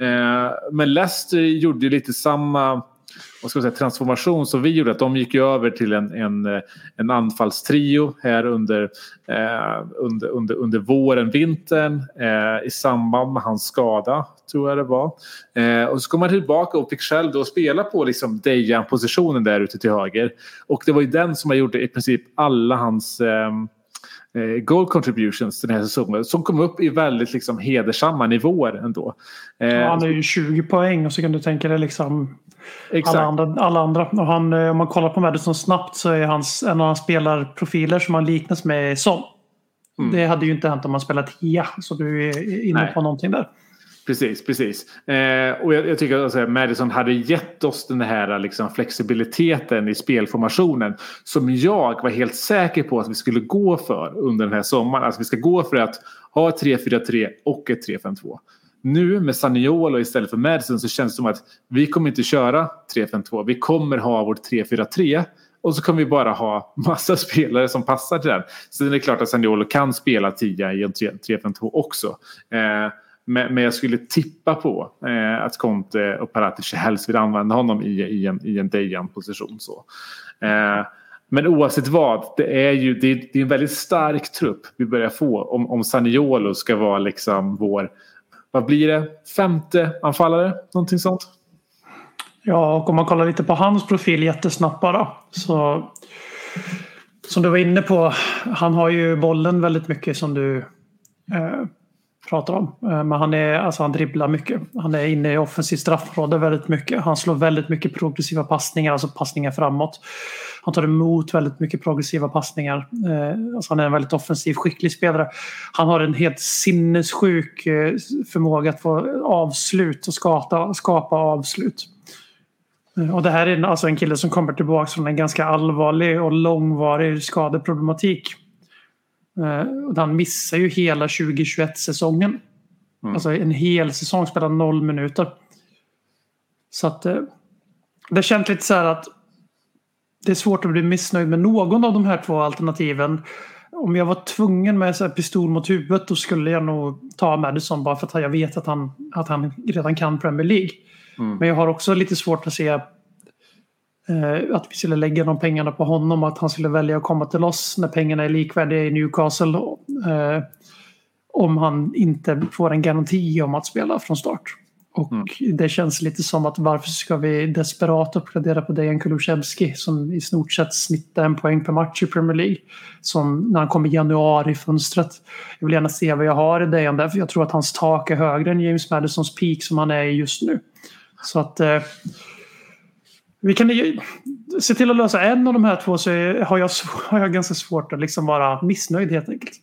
Eh, men Leicester gjorde ju lite samma vad ska man säga, transformation som vi gjorde. Att de gick ju över till en, en, en anfallstrio här under, eh, under, under, under våren, vintern eh, i samband med hans skada, tror jag det var. Eh, och så kom han tillbaka och fick själv då spela på liksom Dejan-positionen där ute till höger. Och det var ju den som har gjort i princip alla hans eh, goal contributions den här säsongen som kom upp i väldigt liksom, hedersamma nivåer ändå. Eh, Han är ju 20 poäng och så kan du tänka dig liksom exakt. alla andra. Alla andra. Och han, eh, om man kollar på Madison snabbt så är hans, en av hans spelarprofiler som han liknas med Son. Mm. Det hade ju inte hänt om man spelat tia. Så du är inne Nej. på någonting där. Precis, precis. Eh, och jag, jag tycker att alltså, Madison hade gett oss den här liksom, flexibiliteten i spelformationen som jag var helt säker på att vi skulle gå för under den här sommaren. Alltså vi ska gå för att ha ett 3-4-3 och ett 3-5-2. Nu med Saniolo istället för Madison så känns det som att vi kommer inte köra 3-5-2. Vi kommer ha vårt 3-4-3 och så kommer vi bara ha massa spelare som passar till den. Sen är det klart att Saniolo kan spela 10 i en 3-5-2 också. Eh, men, men jag skulle tippa på eh, att Conte och Paratici helst vill använda honom i, i en, i en Dejan-position. Så. Eh, men oavsett vad, det är ju det är, det är en väldigt stark trupp vi börjar få om, om Saniolo ska vara liksom vår, vad blir det, femte anfallare? Någonting sånt. Ja, och om man kollar lite på hans profil jättesnabbt bara. Så, som du var inne på, han har ju bollen väldigt mycket som du eh, pratar om. Eh, men han, är, alltså han dribblar mycket. Han är inne i offensivt straffområde väldigt mycket. Han slår väldigt mycket progressiva passningar, alltså passningar framåt. Han tar emot väldigt mycket progressiva passningar. Eh, alltså han är en väldigt offensiv, skicklig spelare. Han har en helt sinnessjuk eh, förmåga att få avslut och skapa, skapa avslut. Och det här är en- alltså en kille som kommer tillbaka från en ganska allvarlig och långvarig skadeproblematik. Eh, och Han missar ju hela 2021-säsongen. Alltså en hel säsong, spelar noll minuter. Så att eh, det känns lite så här att det är svårt att bli missnöjd med någon av de här två alternativen. Om jag var tvungen med så pistol mot huvudet då skulle jag nog ta Madison bara för att jag vet att han, att han redan kan Premier League. Men jag har också lite svårt att se att vi skulle lägga de pengarna på honom och att han skulle välja att komma till oss när pengarna är likvärdiga i Newcastle. Eh, om han inte får en garanti om att spela från start. Och det känns lite som att varför ska vi desperat uppgradera på Dejan Kulusevski som i stort sett snittar en poäng per match i Premier League. Som när han kom i januari-fönstret. Jag vill gärna se vad jag har i Dejan där för jag tror att hans tak är högre än James Madisons peak som han är i just nu. Så att eh, vi kan ju se till att lösa en av de här två så har, jag, har jag ganska svårt att liksom vara missnöjd helt enkelt.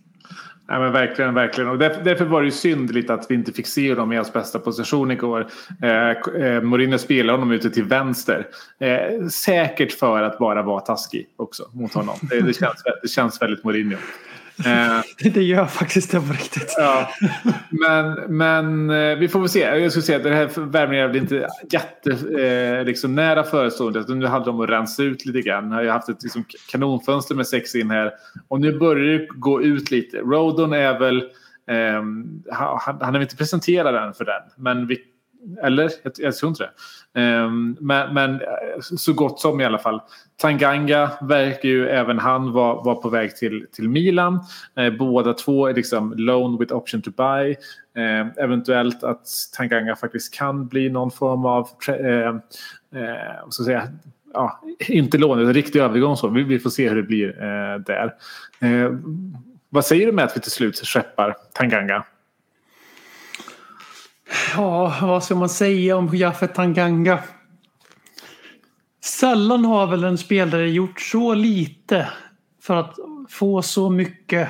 Nej, men verkligen, verkligen. Och därför, därför var det ju synd lite att vi inte fick se honom i hans bästa position igår. Eh, eh, Mourinho spelade honom ute till vänster. Eh, säkert för att bara vara taskig också mot honom. Det, det, känns, det känns väldigt Mourinho. Eh, Det gör faktiskt det på riktigt. Ja, men, men eh, vi får väl se. Jag skulle säga att den här värvningen är inte jätte eh, liksom nära förestående. Nu handlar det om att rensa ut lite grann. Jag har haft ett liksom, kanonfönster med sex in här. Och nu börjar det gå ut lite. Rodon är väl... ehm, han, han är väl inte presenterad än för den. Men vi, eller? Jag, jag tror inte det. Ehm, men, men så gott som i alla fall. Tanganga verkar ju även han vara var på väg till, till Milan. Eh, båda två är liksom loan with option to buy. Eh, eventuellt att Tanganga faktiskt kan bli någon form av eh, eh, vad ska jag säga, ja, inte lån, utan riktig övergång. Så. Vi, vi får se hur det blir eh, där. Eh, vad säger du med att vi till slut skeppar Tanganga? Ja, vad ska man säga om Jaffet Tanganga? Sällan har väl en spelare gjort så lite för att få så mycket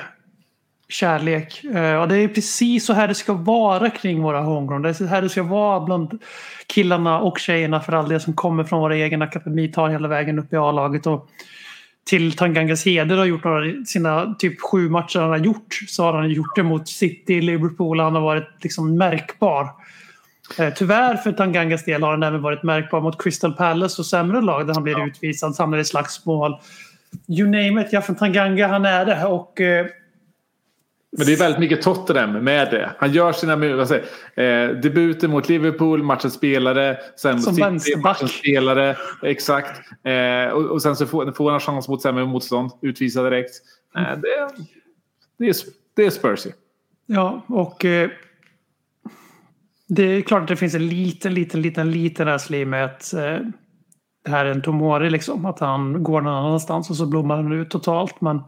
kärlek. Eh, och det är precis så här det ska vara kring våra homegrown. Det är så här det ska vara bland killarna och tjejerna för all det som kommer från våra egen akademi, tar hela vägen upp i A-laget. Och till Tangangas heder har gjort några, sina typ sju matcher han har gjort så har han gjort det mot City, Liverpool han har varit liksom märkbar. Eh, Tyvärr för Tangangas del har han även varit märkbar mot Crystal Palace och sämre lag där han blir utvisad, samlar i slagsmål. You name it, ja för Tanganga han är det. Och, eh, Men det är väldigt mycket Tottenham med det. Han gör sina vad säger, eh, debuter mot Liverpool, matchens spelare. Sen mot Som City, matchens spelare. Exakt. Eh, och, och sen så får, får han chans mot sämre motstånd. Utvisa direkt. Eh, det, det, är, det är Spursy. Ja, och eh, det är klart att det finns en liten, liten, liten, liten rädsla med att eh, det här är en Tomori liksom. Att han går någon annanstans och så blommar han ut totalt. Men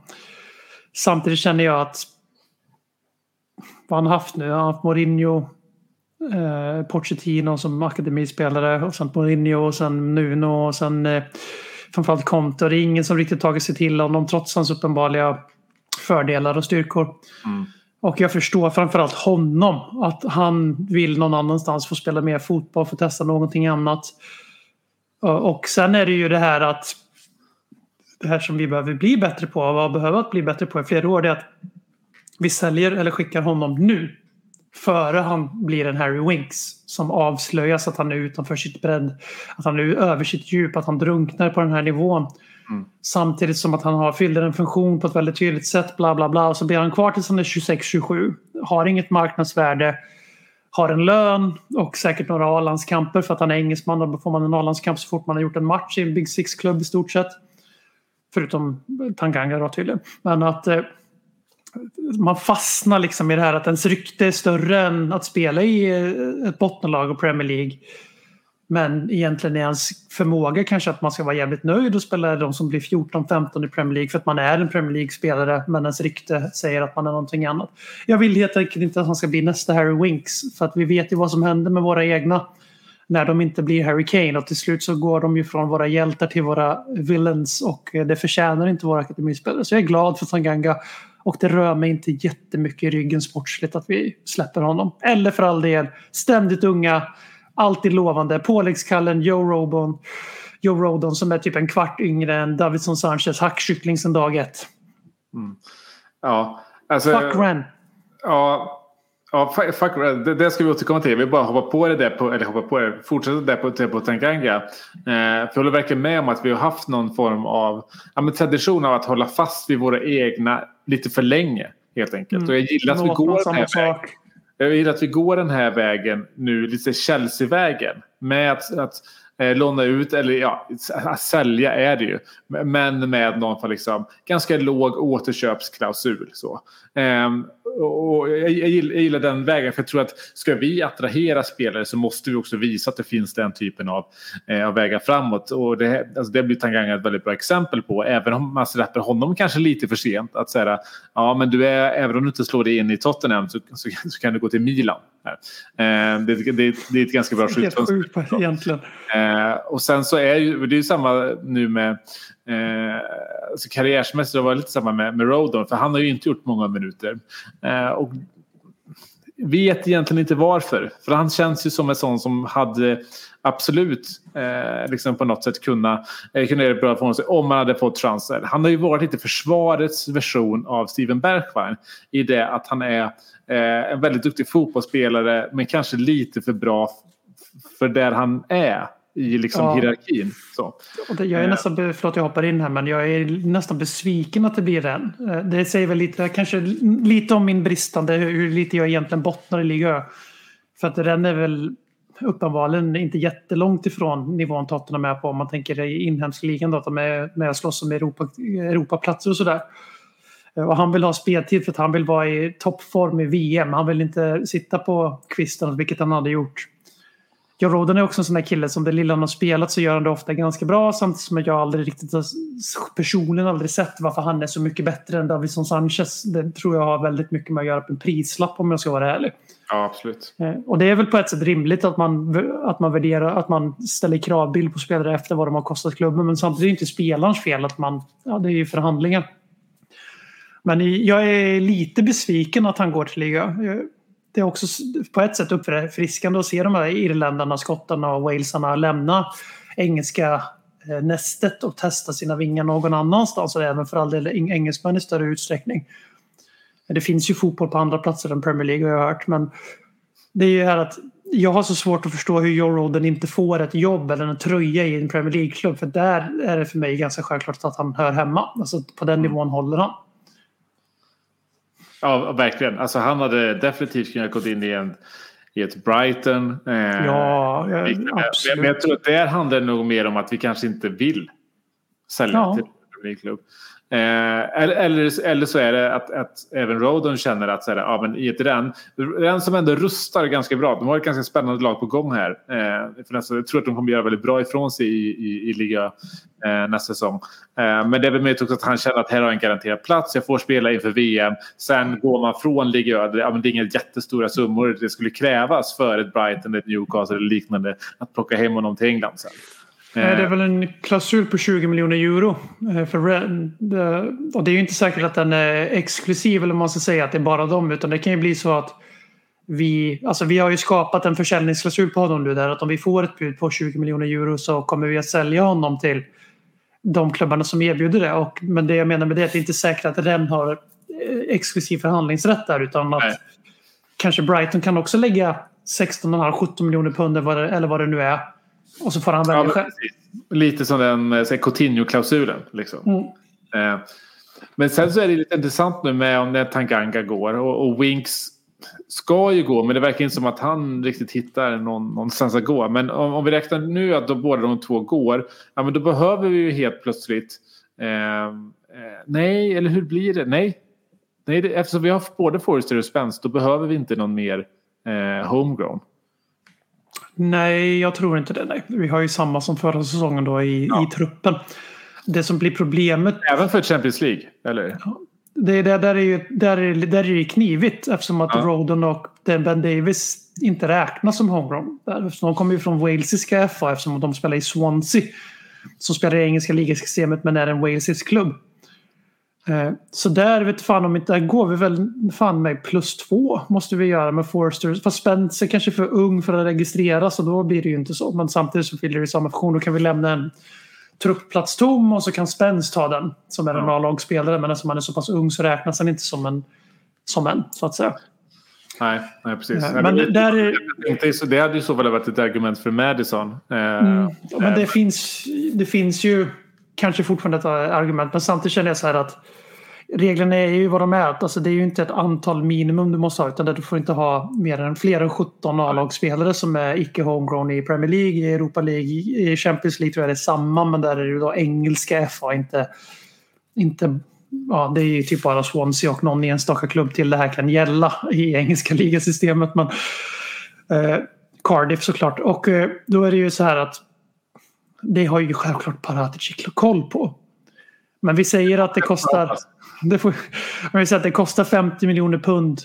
samtidigt känner jag att vad han haft nu, han har haft Mourinho, eh, Pochettino som akademispelare och sen Mourinho och sen Nuno och sen eh, framförallt Conte. Och det är ingen som riktigt tagit sig till honom trots hans uppenbara fördelar och styrkor. Mm. Och jag förstår framförallt honom. Att han vill någon annanstans få spela mer fotboll, få testa någonting annat. Eh, och sen är det ju det här att det här som vi behöver bli bättre på och har behövt bli bättre på i flera år det är att vi säljer eller skickar honom nu före han blir en Harry Winks som avslöjas att han är utanför sitt bredd, att han är över sitt djup, att han drunknar på den här nivån. Mm. Samtidigt som att han har fyller en funktion på ett väldigt tydligt sätt, bla bla bla. Och så blir han kvar tills han är 26-27. Har inget marknadsvärde. Har en lön och säkert några A-landskamper för att han är engelsman. Då får man en A-landskamp så fort man har gjort en match i en Big Six-klubb i stort sett. Förutom Tanganga då tydligen. Men att eh, man fastnar liksom i det här att ens rykte är större än att spela i eh, ett bottenlag och Premier League. Men egentligen är hans förmåga kanske att man ska vara jävligt nöjd och spela de som blir 14-15 i Premier League för att man är en Premier League-spelare men ens rykte säger att man är någonting annat. Jag vill helt enkelt inte att han ska bli nästa Harry Winks för att vi vet ju vad som händer med våra egna när de inte blir Harry Kane och till slut så går de ju från våra hjältar till våra villains och det förtjänar inte våra akademispelare. Så jag är glad för Tanganga och det rör mig inte jättemycket i ryggen sportsligt att vi släpper honom. Eller för all del ständigt unga, alltid lovande, påläggskallen Joe Robon. Joe Rodon som är typ en kvart yngre än Davidson Sanchez hackkyckling sedan dag ett. Ja, alltså, Fuck Ren. Ja, ja fuck, fuck, det, det ska vi återkomma till. Vi bara hoppa på det där på, eller hoppa på det, fortsätta där på, på Tanganga. Eh, för jag håller verkligen med om att vi har haft någon form av ja, tradition av att hålla fast vid våra egna lite för länge. Helt enkelt. Och jag gillar att vi går den här vägen. Jag vill att vi går den här vägen nu, lite Chelsea-vägen. Med att, att Eh, låna ut, eller ja, sälja är det ju. Men med någon för liksom, ganska låg återköpsklausul. Så. Ehm, och jag, gillar, jag gillar den vägen för jag tror att ska vi attrahera spelare så måste vi också visa att det finns den typen av, eh, av vägar framåt. Och det, alltså det blir Tanganga ett väldigt bra exempel på. Även om man släpper honom kanske lite för sent. Att säga ja men du är, även om du inte slår dig in i Tottenham så, så, så kan du gå till Milan. Eh, det, det, det är ett ganska bra Helt skyltfönster. sjukt egentligen. Eh, och sen så är ju, det är ju samma nu med eh, alltså karriärsmässigt, det var lite samma med, med Rodon för han har ju inte gjort många minuter. Eh, och vet egentligen inte varför. För han känns ju som en sån som hade absolut eh, liksom på något sätt kunna, eh, kunna göra bra från sig om man hade fått chanser. Han har ju varit lite försvarets version av Steven Bergwijn i det att han är eh, en väldigt duktig fotbollsspelare men kanske lite för bra för där han är i liksom Ja. hierarkin. Så. Jag är Eh. nästan, förlåt jag hoppar in här men jag är nästan besviken att det blir den. Eh, Det säger väl lite, kanske lite om min bristande, hur lite jag egentligen bottnar i Liga. För att den är väl uppenbarligen inte jättelångt ifrån nivån Tottenham är på om man tänker i inhemska ligan då, att de är med och slåss om Europa, Europaplatser och sådär. Eh, och han vill ha speltid för att han vill vara i toppform i VM. Han vill inte sitta på kvisten, vilket han hade gjort. Joe Roden är också en sån där kille som det lilla han har spelat så gör han det ofta ganska bra samtidigt som jag aldrig riktigt har personligen aldrig sett varför han är så mycket bättre än Davison Sanchez. Det tror jag har väldigt mycket med att göra på en prislapp om jag ska vara ärlig. Ja, absolut. Eh, Och det är väl på ett sätt rimligt att man, att man värderar, att man ställer kravbild på spelare efter vad de har kostat klubben. Men samtidigt är det inte spelarens fel att man, ja det är ju förhandlingar. Men jag är lite besviken att han går till liga. Det är också på ett sätt uppfriskande att se de här irländarna, skottarna och walesarna lämna engelska eh, nästet och testa sina vingar någon annanstans. Och även för all del eng- engelsmän i större utsträckning. Det finns ju fotboll på andra platser än Premier League har jag hört. Men det är ju här att jag har så svårt att förstå hur Joe Roden inte får ett jobb eller en tröja i en Premier League-klubb. För där är det för mig ganska självklart att han hör hemma. Alltså på den nivån håller han. Ja, verkligen. Alltså, han hade definitivt kunnat gå in i, en, i ett Brighton. Eh, Ja, ja, absolut. men jag tror att där handlar det nog mer om att vi kanske inte vill sälja Ja. till en League-klubb. Eh, eller, eller, eller så är det att, att även Rodon känner att så här, ja, men i ett Ren, Ren som ändå rustar ganska bra. De har ett ganska spännande lag på gång här. Eh, för nästa, jag tror att de kommer göra väldigt bra ifrån sig i, i, i liga eh, nästa säsong. Eh, men det är väl möjligt också att han känner att här har jag en garanterad plats. Jag får spela inför VM. Sen går man från Liga det, Ja, men det är inga jättestora summor det skulle krävas för ett Brighton, ett Newcastle eller liknande att plocka hem honom till England sen. Eh, Det är väl en klausul på 20 miljoner euro. eh, För Och det är ju inte säkert att den är exklusiv eller man ska säga att det är bara dem. Utan det kan ju bli så att vi, alltså vi har ju skapat en försäljningsklausul på honom nu där att om vi får ett bud på 20 miljoner euro så kommer vi att sälja honom till de klubbarna som erbjuder det. Och, men det jag menar med det är att det är inte säkert att Ren har eh, exklusiv förhandlingsrätt där utan att Nej. kanske Brighton kan också lägga 16,5-17 miljoner pund eller vad det nu är. Och så får han välja Ja, själv. Lite som den eh, Coutinho-klausulen. Liksom. Mm. Eh, men sen så är det lite intressant nu med om när Tanganga går och, och Winks ska ju gå men det verkar inte som att han riktigt hittar någon, någonstans att gå. Men om, om vi räknar nu att då båda de två går, ja, men då behöver vi ju helt plötsligt eh, eh, nej, eller hur blir det? Nej, nej det, eftersom vi har både Forrester och Spence då behöver vi inte någon mer eh, homegrown. Nej, jag tror inte det. Nej. Vi har ju samma som förra säsongen då i, i truppen. Det som blir problemet Även för Champions League, eller? det är där, är ju, där, är, där är det knivigt eftersom att Ja. Rodon och Ben Davis inte räknas som homegrown. De kommer ju från walesiska FA eftersom de spelar i Swansea. Som spelar i engelska ligasystemet men är en walesisk klubb. Eh, Så där vet fan om inte, där går vi väl fan med plus två måste vi göra med Forster. Fast Spencer kanske är för ung för att registreras och då blir det ju inte så. Men samtidigt så fyller det samma funktion. Då kan vi lämna en truppplats tom och så kan Spence ta den som är en Ja. A-lagsspelare. Men eftersom han är så pass ung så räknas han inte som en, som en så att säga. Nej, nej precis. Nej, Nej, men det- där är- tänkte Det hade ju så väl varit ett argument för Madison. Eh, Mm. Men det finns, det finns ju kanske fortfarande ett eh, argument. Men samtidigt känner jag så här att reglerna är ju vad de är. Alltså det är ju inte ett antal minimum du måste ha utan du får inte ha mer än fler än 17 A-lagsspelare som är icke homegrown i Premier League, i Europa League, i Champions League tror jag det är samma men där är det ju då engelska FA inte, inte Ja, det är ju typ bara Swansea och någon enstaka klubb till det här kan gälla i engelska ligasystemet. Men, eh, Cardiff såklart. Och eh, då är det ju så här att det har ju självklart Paratici koll på. Men vi säger att det kostar... Det får, vi säger att det kostar 50 miljoner pund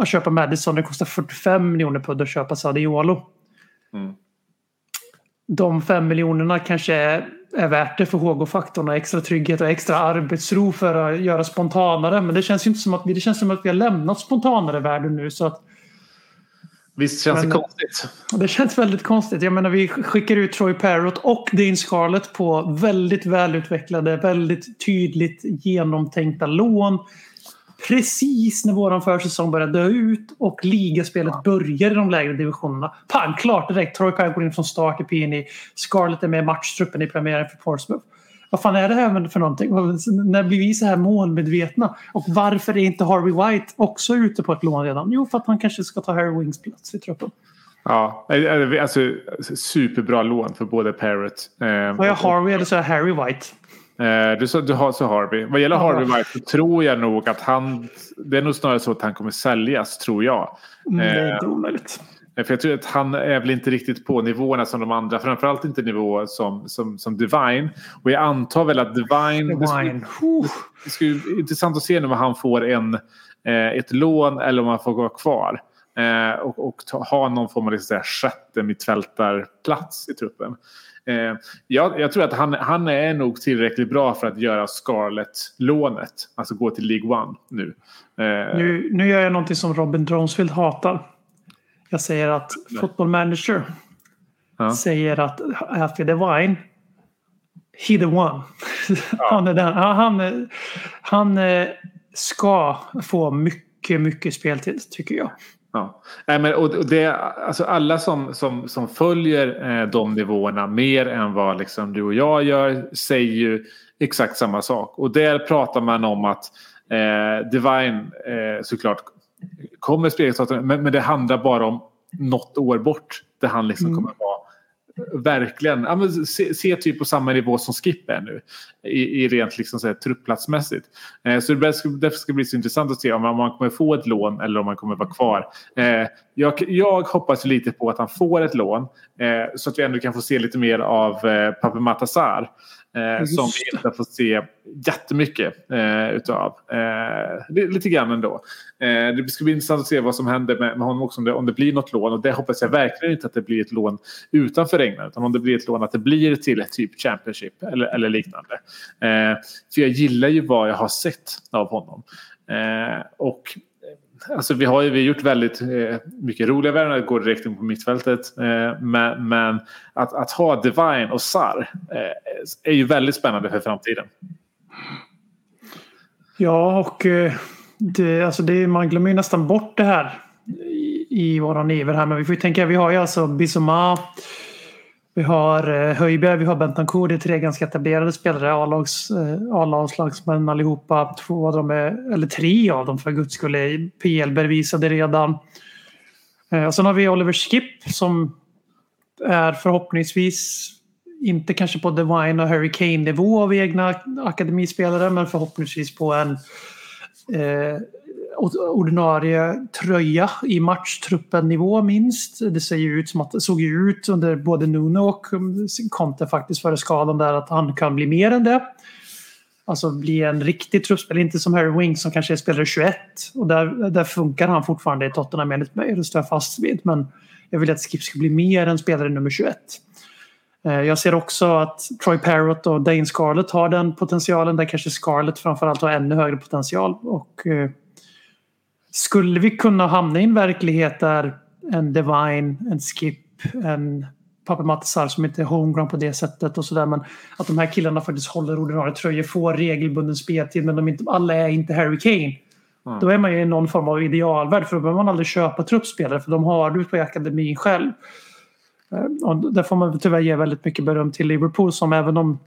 att köpa Madison. Det kostar 45 miljoner pund att köpa Sadiolo. Mm. De fem miljonerna kanske är, är värt det för HG-faktorn och extra trygghet och extra arbetsro för att göra spontanare. Men det känns ju inte som att vi, det känns som att vi har lämnat spontanare världen nu. Så att Visst känns Men- det konstigt? det känns väldigt konstigt. Jag menar vi skickar ut Troy Parrott och Dean Scarlett på väldigt välutvecklade, väldigt tydligt genomtänkta lån. Precis när våran försäsong börjar dö ut och ligaspelet börjar i de lägre divisionerna. Pang, klart direkt. Troy Parrott går in från start i PNI. Scarlett är med i matchtruppen i premiären för Portsmouth. Vad fan är det här för någonting? När blir vi så här målmedvetna? Och varför är inte Harvey White också ute på ett lån redan? Jo, för att han kanske ska ta Harry Wings plats i truppen. Ja, alltså superbra lån för både Parrot. Eh, Har jag Harvey eller så är Harry White? Eh, du, sa- du har så Harvey. Vad gäller. Harvey White så tror jag nog att han... Det är nog snarare så att han kommer säljas, tror jag. Mm, det är Eh, inte omöjligt. För jag tror att han är väl inte riktigt på nivåerna som de andra. Framförallt inte nivå som, som, som Divine. Och jag antar väl att Divine... Det skulle, det skulle bli intressant att se om han får en, eh, ett lån eller om han får gå kvar. Eh, och och ta, ha någon form av liksom, sjätte mittfältarplats i truppen. Eh, jag, jag tror att han, han är nog tillräckligt bra för att göra Scarlett-lånet. Alltså gå till League One nu. Eh, Nu, nu gör jag någonting som Robin Dronesfield hatar. Jag säger att Football Manager Ja. säger att after the wine he the one. han, är den, ja, han, han eh, ska få mycket, mycket speltid tycker jag. Ja. Nej, men, och det, alltså alla som, som, som följer eh, de nivåerna mer än vad liksom du och jag gör säger ju exakt samma sak. Och där pratar man om att eh, Divine eh, såklart kommer spela men, men det handlar bara om något år bort där han liksom kommer vara verkligen ja, men se, se typ på samma nivå som Skip är nu i, i rent liksom så här, truppplatsmässigt. Eh, så det ska, därför ska det bli så intressant att se om man, om man kommer få ett lån eller om man kommer vara kvar. Eh, jag, jag hoppas lite på att han får ett lån eh, så att vi ändå kan få se lite mer av eh, Pape Matasar. Eh, som vi inte fått se jättemycket eh, utav. Eh, li- lite grann ändå. Eh, det ska bli intressant att se vad som händer med, med honom också om det, om det blir något lån. Och det hoppas jag verkligen inte att det blir ett lån utanför England. Utan om det blir ett lån att det blir till ett typ Championship eller, eller liknande. Eh, för jag gillar ju vad jag har sett av honom. Eh, och Alltså vi har ju vi har gjort väldigt eh, mycket roliga värvningar, att direkt in på mittfältet. Eh, men men att, att ha Divine och Sar eh, är ju väldigt spännande för framtiden. Ja, och eh, det, alltså det, man glömmer ju nästan bort det här i, i våran iver här. Men vi får ju tänka, vi har ju alltså Bissoma, vi har eh, Höjberg, vi har Bentancourt. Det är tre ganska etablerade spelare. Eh, A-landslagsmän allihopa. Två av dem är, eller tre av dem för guds skull, är PL bevisade redan. Eh, och sen har vi Oliver Skipp som är förhoppningsvis inte kanske på Divine och Harry Kane-nivå av egna akademispelare men förhoppningsvis på en eh, ordinarie tröja i matchtruppen-nivå minst. Det ser ju ut som att det såg ju ut under både Nuno och mm, Conte faktiskt före skadan där att han kan bli mer än det. Alltså bli en riktig truppspelare, inte som Harry Wings som kanske är spelare 21. Och där, där funkar han fortfarande i Tottenham enligt mig, det står jag fast vid. Men jag vill att Skip ska bli mer än spelare nummer 21. Eh, jag ser också att Troy Parrott och Dane Scarlett har den potentialen. Där kanske Scarlett framförallt har ännu högre potential. Och eh, skulle vi kunna hamna i en verklighet där en Divine, en Skip, en Pape Matasar som inte är homegrown på det sättet och sådär. Men att de här killarna faktiskt håller ordinarie tröjor, får regelbunden speltid men de inte, alla är inte Harry Kane. Då är man ju i någon form av idealvärld för då behöver man aldrig köpa truppspelare för de har du på akademin själv. Eh, Och där får man tyvärr ge väldigt mycket beröm till Liverpool som även om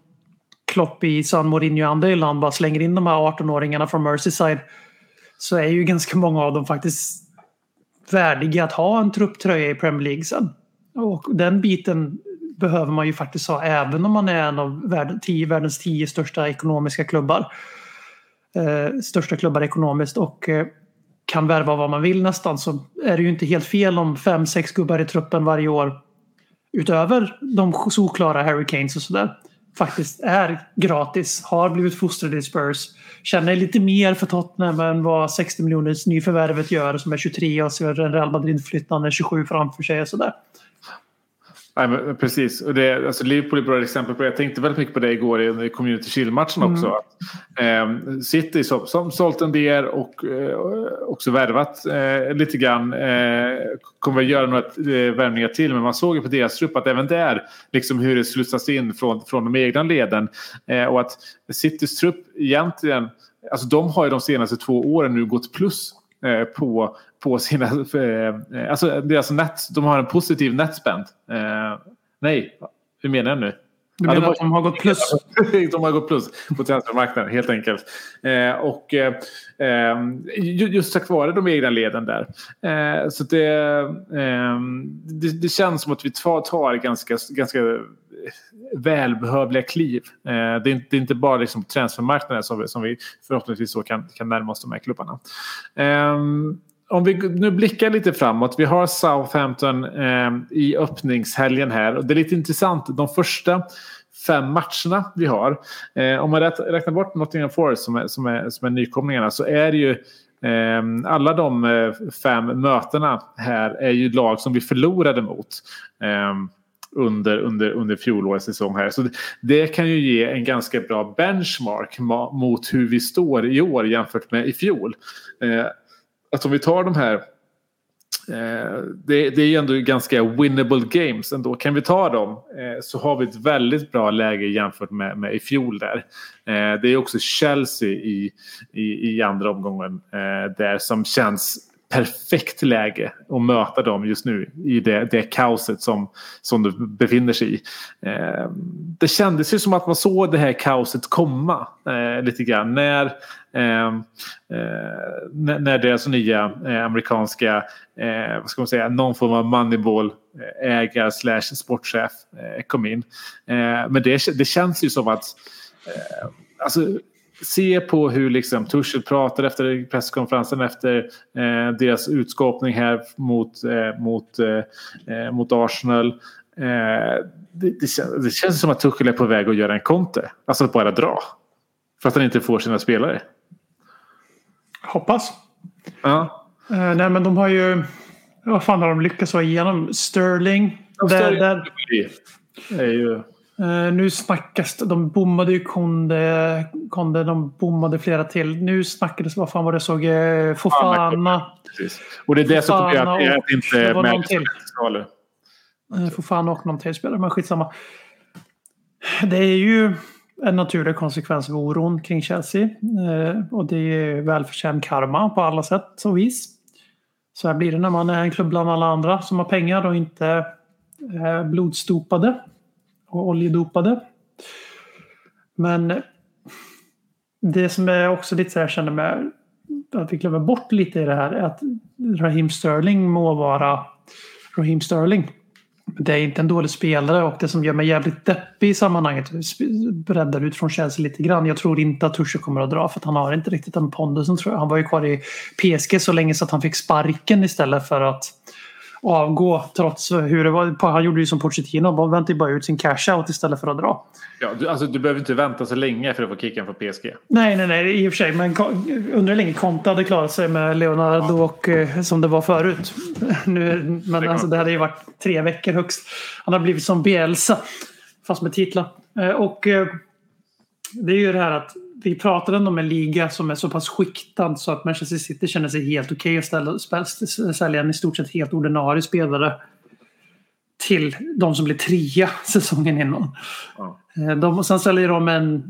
Klopp i San Mourinho och andra i land bara slänger in de här 18-åringarna från Merseyside så är ju ganska många av dem faktiskt värdiga att ha en trupptröja i Premier League sen. Och den biten behöver man ju faktiskt ha även om man är en av tio, världens tio största ekonomiska klubbar. Eh, största klubbar ekonomiskt och eh, kan värva vad man vill nästan så är det ju inte helt fel om fem, sex gubbar i truppen varje år utöver de solklara Harry Kanes och sådär faktiskt är gratis, har blivit fostrade i Spurs, känner lite mer för Tottenham än vad 60 miljoners nyförvärvet gör som är 23 och ser en Real Madrid-flyttande 27 framför sig och sådär. Nej, men precis. Och det, alltså Liverpool är ett bra exempel på det. Jag tänkte väldigt mycket på det igår i Community Shield-matchen också. Att, eh, City som, som sålt en del och eh, också värvat eh, lite grann. Eh, kommer att göra några eh, värvningar till men man såg ju på deras trupp att även där liksom hur det slussas in från, från de egna leden. Eh, och att Citys trupp egentligen, alltså de har ju de senaste två åren nu gått plus eh, Eh, på, på sina... Eh, eh, alltså deras net, de har en positiv netspend. spend, nej, hur menar jag nu? Du Ja, menar de att de har gått plus? de har gått plus på transfermarknaden helt enkelt. Eh, och eh, eh, ju- just tack vare de egna leden där. Eh, så det, eh, det, det känns som att vi tar, tar ganska, ganska välbehövliga kliv. Eh, det, är inte, det är inte bara liksom transfermarknaden som vi, som vi förhoppningsvis så kan, kan närma oss de här klubbarna. Om vi nu blickar lite framåt. Vi har Southampton eh, i öppningshelgen här. Och det är lite intressant. De första fem matcherna vi har. Eh, om man räknar bort Nottingham Forest som är, som är, som är nykomlingarna så är det ju eh, alla de eh, fem mötena här är ju lag som vi förlorade mot. Eh, under, under, under fjolårets säsong här. Så det, det kan ju ge en ganska bra benchmark ma- mot hur vi står i år jämfört med i fjol. Eh, att om vi tar de här Eh, det, det är ju ändå ganska winnable games ändå. Kan vi ta dem eh, så har vi ett väldigt bra läge jämfört med, med i fjol där. Eh, det är också Chelsea i, i, i andra omgången eh, där som känns perfekt läge att möta dem just nu i det, det kaoset som, som du befinner sig i. Eh, det kändes ju som att man såg det här kaoset komma eh, lite grann när, ehm, eh, när deras nya eh, amerikanska eh, vad ska man säga, någon form av moneyball eh, ägare slash sportchef eh, kom in. Eh, men det, det känns ju som att eh, alltså, se på hur liksom Tuchel pratar efter presskonferensen efter eh, deras utskåpning här mot, eh, mot, eh, eh, mot Arsenal. Eh, det, det, känns, det känns som att Tuchel är på väg att göra en konter. Alltså att bara dra. För att han inte får sina spelare. Hoppas. Ja. Eh, nej, men de har ju... Vad fan har de lyckats få igenom? Sterling. Där, där, Det är ju... eh, nu snackas. De bommade ju Konde. Konde de bommade flera till. Nu snackades vad fan var det såg? Eh, Fofana. Precis. Och det är det som jag att det är att det inte märks till. skaller. Eh, Fofana och någon till spelare, men skitsamma. Det är ju en naturlig konsekvens av oron kring Chelsea. Och det är välförtjänt karma på alla sätt och vis. Så här blir det när man är en klubb bland alla andra som har pengar och inte är blodstopade och oljedopade. Men det som är också lite så här jag känner med att vi glömmer bort lite i det här är att Raheem Sterling må vara Raheem Sterling. Det är inte en dålig spelare och det som gör mig jävligt deppig i sammanhanget breddar ut från Chelsea lite grann. Jag tror inte att Tusche kommer att dra för att han har inte riktigt den pondusen tror jag. Han var ju kvar i PSG så länge så att han fick sparken istället för att avgå trots hur det var. Han gjorde ju som Pochettino, han väntade ju bara ut sin cash out istället för att dra. Ja, du, alltså, du behöver inte vänta så länge för att få kicken från PSG. Nej, nej, nej, i och för sig. Men undrar hur länge Conte hade klarat sig med Leonardo och eh, som det var förut. Nu, men kan alltså, det hade ju varit tre veckor högst. Han har blivit som Bielsa. Fast med titlar. Eh, och eh, det är ju det här att vi pratar ändå om en liga som är så pass skiktad så att Manchester City känner sig helt okej att ställa, spel- sälja en i stort sett helt ordinarie spelare till de som blir trea säsongen innan. Ja. Eh, De, sen säljer de en,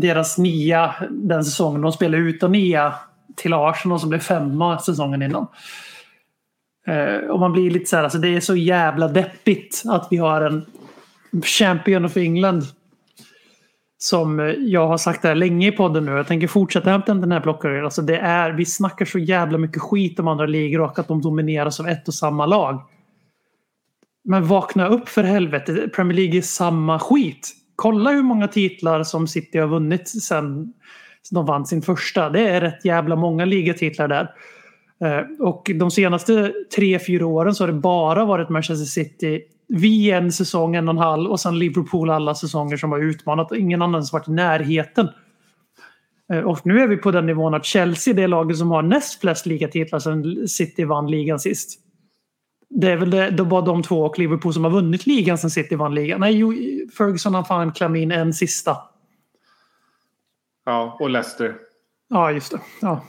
deras nia den säsongen. De spelar utan nia till Arsenal som blev femma säsongen innan. Eh, och man blir lite så här, alltså det är så jävla deppigt att vi har en champion of England. Som eh, jag har sagt det här länge i podden nu. Jag tänker fortsätta hämta den här blockaren. Alltså det är, vi snackar så jävla mycket skit om andra ligor och att de domineras av ett och samma lag. Men vakna upp för helvete. Premier League är samma skit. Kolla hur många titlar som City har vunnit sen de vann sin första. Det är rätt jävla många ligatitlar där. Eh, och de senaste tre, fyra åren så har det bara varit Manchester City vi en säsong, en och en halv och sen Liverpool alla säsonger som har utmanat och ingen annan har varit i närheten. Eh, Och nu är vi på den nivån att Chelsea är det laget som har näst flest ligatitlar sedan City vann ligan sist. Det är väl det, det var de två och Liverpool som har vunnit ligan sen City vann ligan. Nej, Ferguson har fan klämt in en sista. Ja, och Leicester. Ja, just det. Ja.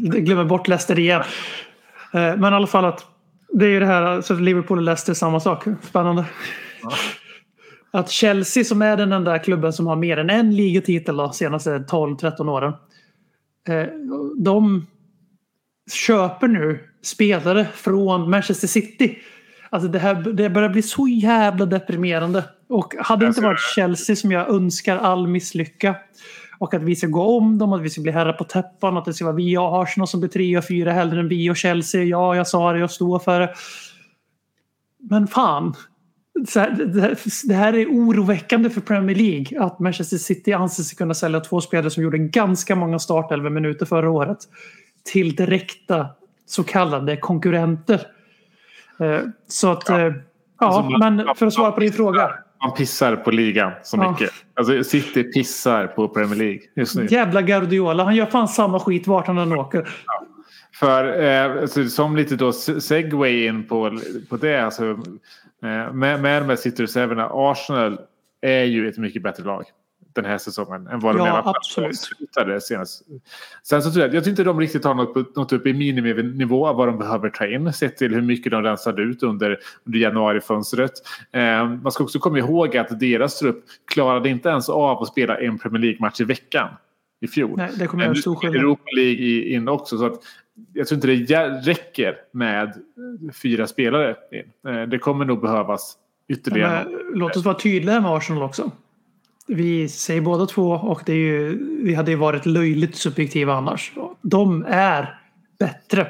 Jag glömmer bort Leicester igen. Eh, Men i alla fall att det är ju det här, så Liverpool och Leicester samma sak. Spännande. Att Chelsea som är den enda klubben som har mer än en ligatitel de senaste 12-13 åren. eh, De köper nu spelare från Manchester City. Alltså det, här, det börjar bli så jävla deprimerande. Och hade det inte varit Chelsea som jag önskar all misslycka och att vi ska gå om dem, att vi ska bli herrar på täppan, att det ska vara vi och Arsenal som blir tre och fyra hellre än vi och Chelsea. Ja, jag sa det, jag står för det. Men fan. Det, här, är oroväckande för Premier League. Att Manchester City anser sig kunna sälja två spelare som gjorde ganska många startelva minuter förra året. Till direkta så kallade konkurrenter. Eh, Så att, ja, ja Alltså, men för att svara på din fråga. Man pissar på ligan så Ja. mycket. Alltså City pissar på Premier League just nu. Jävla Guardiola, han gör fan samma skit vart han än åker. För eh, alltså, som lite då se- segway in på, på det. Alltså, eh, med, med de här City Reserverna. Arsenal är ju ett mycket bättre lag den här säsongen än vad de Ja, absolut. slutade senast. Sen så tror jag, jag tycker inte de riktigt har något, något upp i miniminivå av vad de behöver ta in sett till hur mycket de rensade ut under, under januarifönstret. Eh, man ska också komma ihåg att deras trupp klarade inte ens av att spela en Premier League-match i veckan i fjol. Nej, det kommer en stor skillnad. Europa League in också. Så att jag tror inte det räcker med fyra spelare in. Eh, Det kommer nog behövas ytterligare. Men, låt oss vara tydliga med Arsenal också. Vi säger båda två och det är ju, vi hade ju varit löjligt subjektiva annars. De är bättre.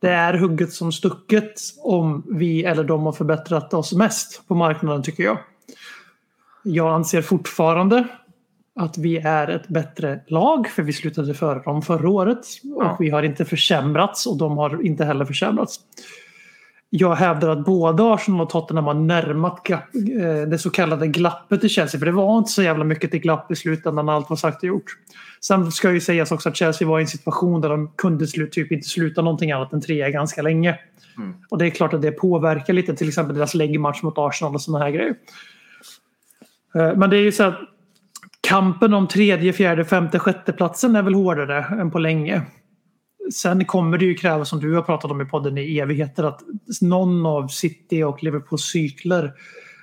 Det är hugget som stucket om vi eller de har förbättrat oss mest på marknaden tycker jag. Jag anser fortfarande att vi är ett bättre lag för vi slutade före dem förra året. Och Ja. vi har inte försämrats och de har inte heller försämrats. Jag hävdar att både Arsenal och Tottenham har närmat glapp, eh, det så kallade glappet i Chelsea. För det var inte så jävla mycket till glapp i slutändan när allt var sagt och gjort. Sen ska ju sägas också att Chelsea var i en situation där de kunde typ inte sluta någonting annat än trea ganska länge. Mm. Och det är klart att det påverkar lite till exempel deras läggmatch mot Arsenal och sådana här grejer. Eh, Men det är ju så att kampen om tredje, fjärde, femte, sjätte platsen är väl hårdare än på länge. Sen kommer det ju kräva, som du har pratat om i podden i evigheter, att någon av City och Liverpools cykler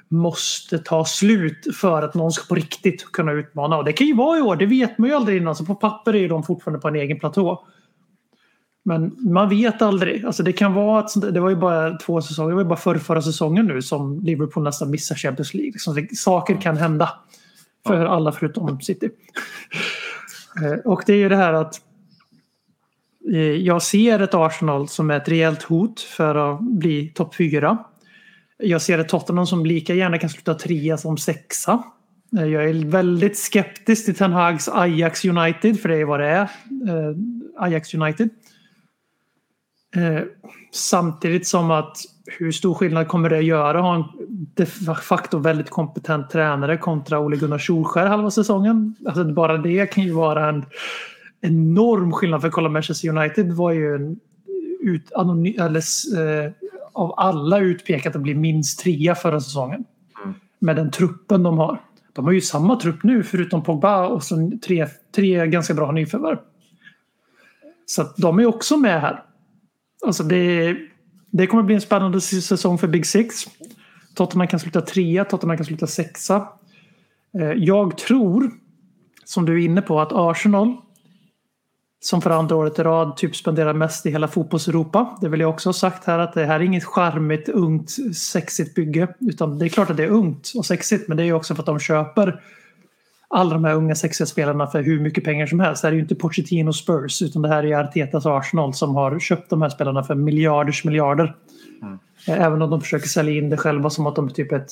måste ta slut för att någon ska på riktigt kunna utmana. Och det kan ju vara i år, det vet man ju aldrig innan. Så på papper är ju de fortfarande på en egen platå. Men man vet aldrig. Alltså det kan vara att det var ju bara två säsonger, det var ju bara förra, förra säsongen nu som Liverpool nästan missar Champions League. Liksom, saker kan hända. För alla förutom City. Eh, Och det är ju det här att Eh, jag ser ett Arsenal som är ett rejält hot för att bli topp fyra. Jag ser ett Tottenham som lika gärna kan sluta trea som sexa. Eh, jag är väldigt skeptisk till Ten Hags Ajax United, för det är vad det är. Eh, Ajax United. Samtidigt som att hur stor skillnad kommer det att göra att ha en de facto väldigt kompetent tränare kontra Ole Gunnar Solskjaer halva säsongen? Alltså bara det kan ju vara en enorm skillnad. För kolla Manchester United var ju en ut, anony, eller, eh, av alla utpekat att bli minst trea förra säsongen. Med den truppen de har. De har ju samma trupp nu förutom Pogba och så tre, tre ganska bra nyförvärv. Så att de är också med här. Alltså det, det kommer bli en spännande säsong för Big Six. Tottenham kan sluta trea, Tottenham kan sluta sexa. Eh, Jag tror, som du är inne på, att Arsenal som för andra året i rad typ spenderar mest i hela fotbolls-Europa. Det vill jag också ha sagt här att det här är inget charmigt, ungt, sexigt bygge. Utan det är klart att det är ungt och sexigt men det är ju också för att de köper alla de här unga sexiga spelarna för hur mycket pengar som helst. Det här är ju inte Pochettino Spurs utan det här är Artetas Arsenal som har köpt de här spelarna för miljarders miljarder. Eh, Även om de försöker sälja in det själva som att de är typ ett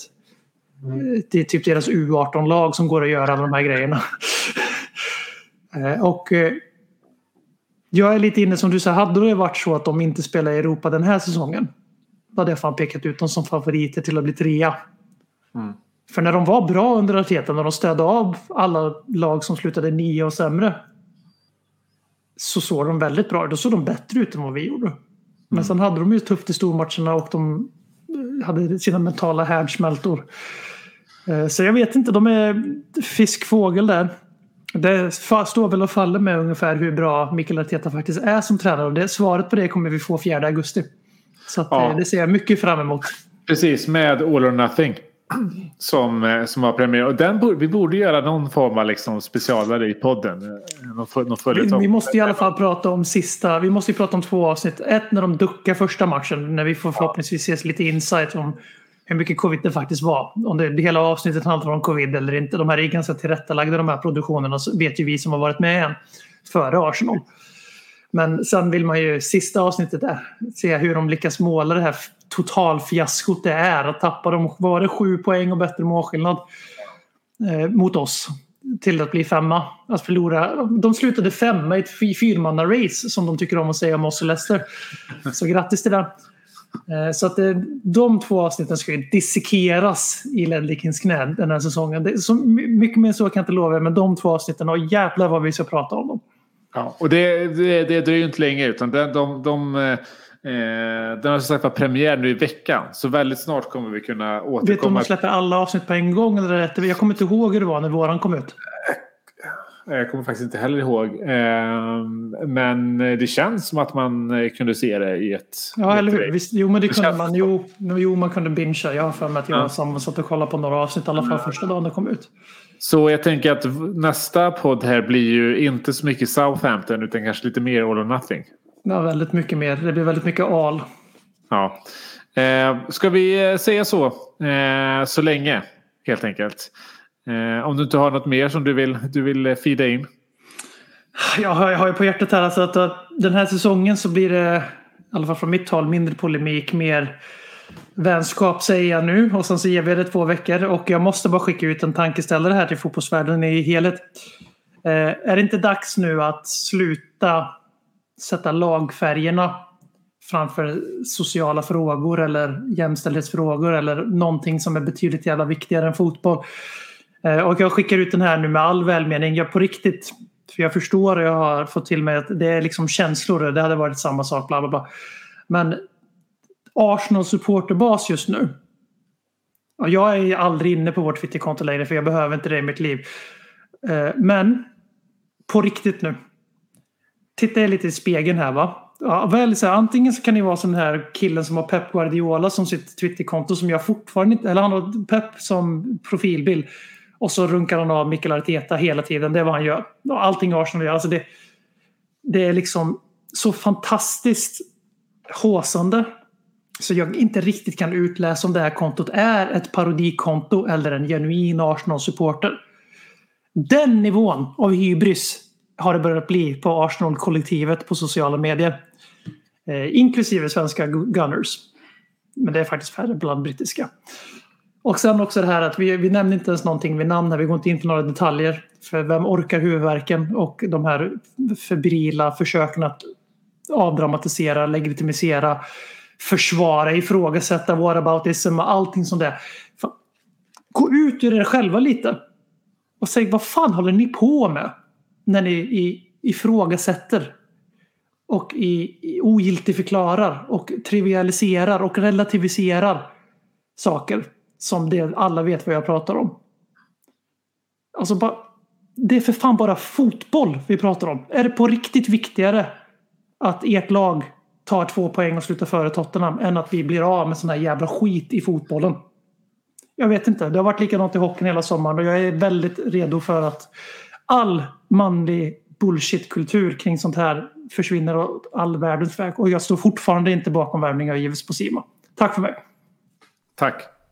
det är typ deras U18-lag som går att göra alla de här grejerna. Eh, och eh, jag är lite inne som du sa, hade det varit så att de inte spelar i Europa den här säsongen då hade jag fan pekat ut dem som favoriter till att bli trea. För när de var bra under Arteta, när de stödde av alla lag som slutade nio och sämre så såg de väldigt bra Då såg de bättre ut än vad vi gjorde. Men sen hade de ju tufft i stormatcherna och de hade sina mentala härdsmältor. Eh, Så jag vet inte, de är fiskfågel där. Det står väl och faller med ungefär hur bra Mikael Arteta faktiskt är som tränare. Och det, svaret på det kommer vi få 4 augusti. Så att, Ja. eh, det ser jag mycket fram emot. Precis, med All or Nothing. Som, eh, som har premiär. Och den borde, vi borde göra någon form av liksom specialare i podden. eh, Någon, någon Vi, vi måste i alla fall prata om sista. Vi måste ju prata om två avsnitt. Ett när de duckar första matchen. När vi får förhoppningsvis ses lite insight om hur mycket covid det faktiskt var. Om det, det hela avsnittet handlar om covid eller inte. De här är ganska tillrättalagda de här produktionerna. Så vet ju vi som har varit med än. Före Arsenal. Men sen vill man ju sista avsnittet där se hur de lyckas måla det här totalfiaskot det är. Att tappa dem, var det sju poäng och bättre målskillnad eh, mot oss till att bli femma. Att förlora. De slutade femma i ett fyrmannarace race som de tycker om att säga om oss och Leicester. Så grattis till det. Eh, Så att eh, de två avsnitten ska ju dissekeras i Ledlikins knä den här säsongen. Det är så my- mycket mer så kan jag inte lova er, men de två avsnitten, och jävlar vad vi ska prata om dem. Ja, och det, det, det dröjer ju inte länge utan de, de, de, eh, den har som sagt var premiär nu i veckan. Så väldigt snart kommer vi kunna Vet du om återkomma. de släpper alla avsnitt på en gång? Eller rätt? Jag kommer inte ihåg hur det var när våran kom ut. Jag kommer faktiskt inte heller ihåg. Eh, Men det känns som att man eh, kunde se det i ett... Ja, eller hur? Visst, jo, men det Det kunde man. Jo, jo, man kunde bingea. Jag har för mig att jag Ja. Sam satt och kollade på några avsnitt i alla fall första dagen det kom ut. Så jag tänker att nästa podd här blir ju inte så mycket Southampton utan kanske lite mer All or Nothing. Ja, väldigt mycket mer. Det blir väldigt mycket al. Ja. Eh, ska vi eh, säga så? Eh, så länge, helt enkelt. Eh, om du inte har något mer som du vill, du vill eh, feeda in. Jag har, jag har ju på hjärtat här alltså att, att den här säsongen så blir det, i alla fall från mitt håll, mindre polemik, mer vänskap säger jag nu. Och sen så ger vi det två veckor. Och jag måste bara skicka ut en tankeställare här till fotbollsvärlden i helhet. Eh, är det inte dags nu att sluta sätta lagfärgerna framför sociala frågor eller jämställdhetsfrågor eller någonting som är betydligt jävla viktigare än fotboll. Eh, och jag skickar ut den här nu med all välmening. Jag på riktigt, för jag förstår och jag har fått till mig att det är liksom känslor och det hade varit samma sak. Bla bla bla. Men Arsenal supporterbas just nu. Och jag är aldrig inne på vårt Twitterkonto längre för jag behöver inte det i mitt liv. Eh, men på riktigt nu. Titta er lite i spegeln här va. Ja, väl, så här, antingen så kan ni vara som den här killen som har Pep Guardiola som sitt Twitterkonto som jag fortfarande inte... Eller han har Pep som profilbild. Och så runkar han av Mikael Arteta hela tiden. Det är vad han gör. Och Allting Arsenal gör. Alltså det, det är liksom så fantastiskt håsande. Så jag inte riktigt kan utläsa om det här kontot är ett parodikonto eller en genuin Arsenal-supporter. Den nivån av hybris har det börjat bli på Arsenal-kollektivet på sociala medier. Eh, inklusive svenska Gunners. Men det är faktiskt färre bland brittiska. Och sen också det här att vi, vi nämnde inte ens någonting vid namn här. Vi går inte in på några detaljer. För vem orkar huvudvärken och de här febrila försöken att avdramatisera, legitimisera, försvara, ifrågasätta whataboutism och allting sånt där. Fan, Gå ut ur er själva lite. Och säg vad fan håller ni på med? När ni i, ifrågasätter och i, i ogiltigförklarar och trivialiserar och relativiserar saker som det, alla vet vad jag pratar om. Alltså bara, det är för fan bara fotboll vi pratar om. Är det på riktigt viktigare att ert lag tar två poäng och slutar före Tottenham än att vi blir av med sån här jävla skit i fotbollen? Jag vet inte. Det har varit likadant i hockeyn hela sommaren och jag är väldigt redo för att all manlig bullshitkultur kring sånt här försvinner åt all världens väg. Och jag står fortfarande inte bakom värvning av Gives på Sima. Tack för mig. Tack.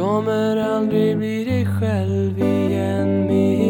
kommer aldrig bli dig själv igen min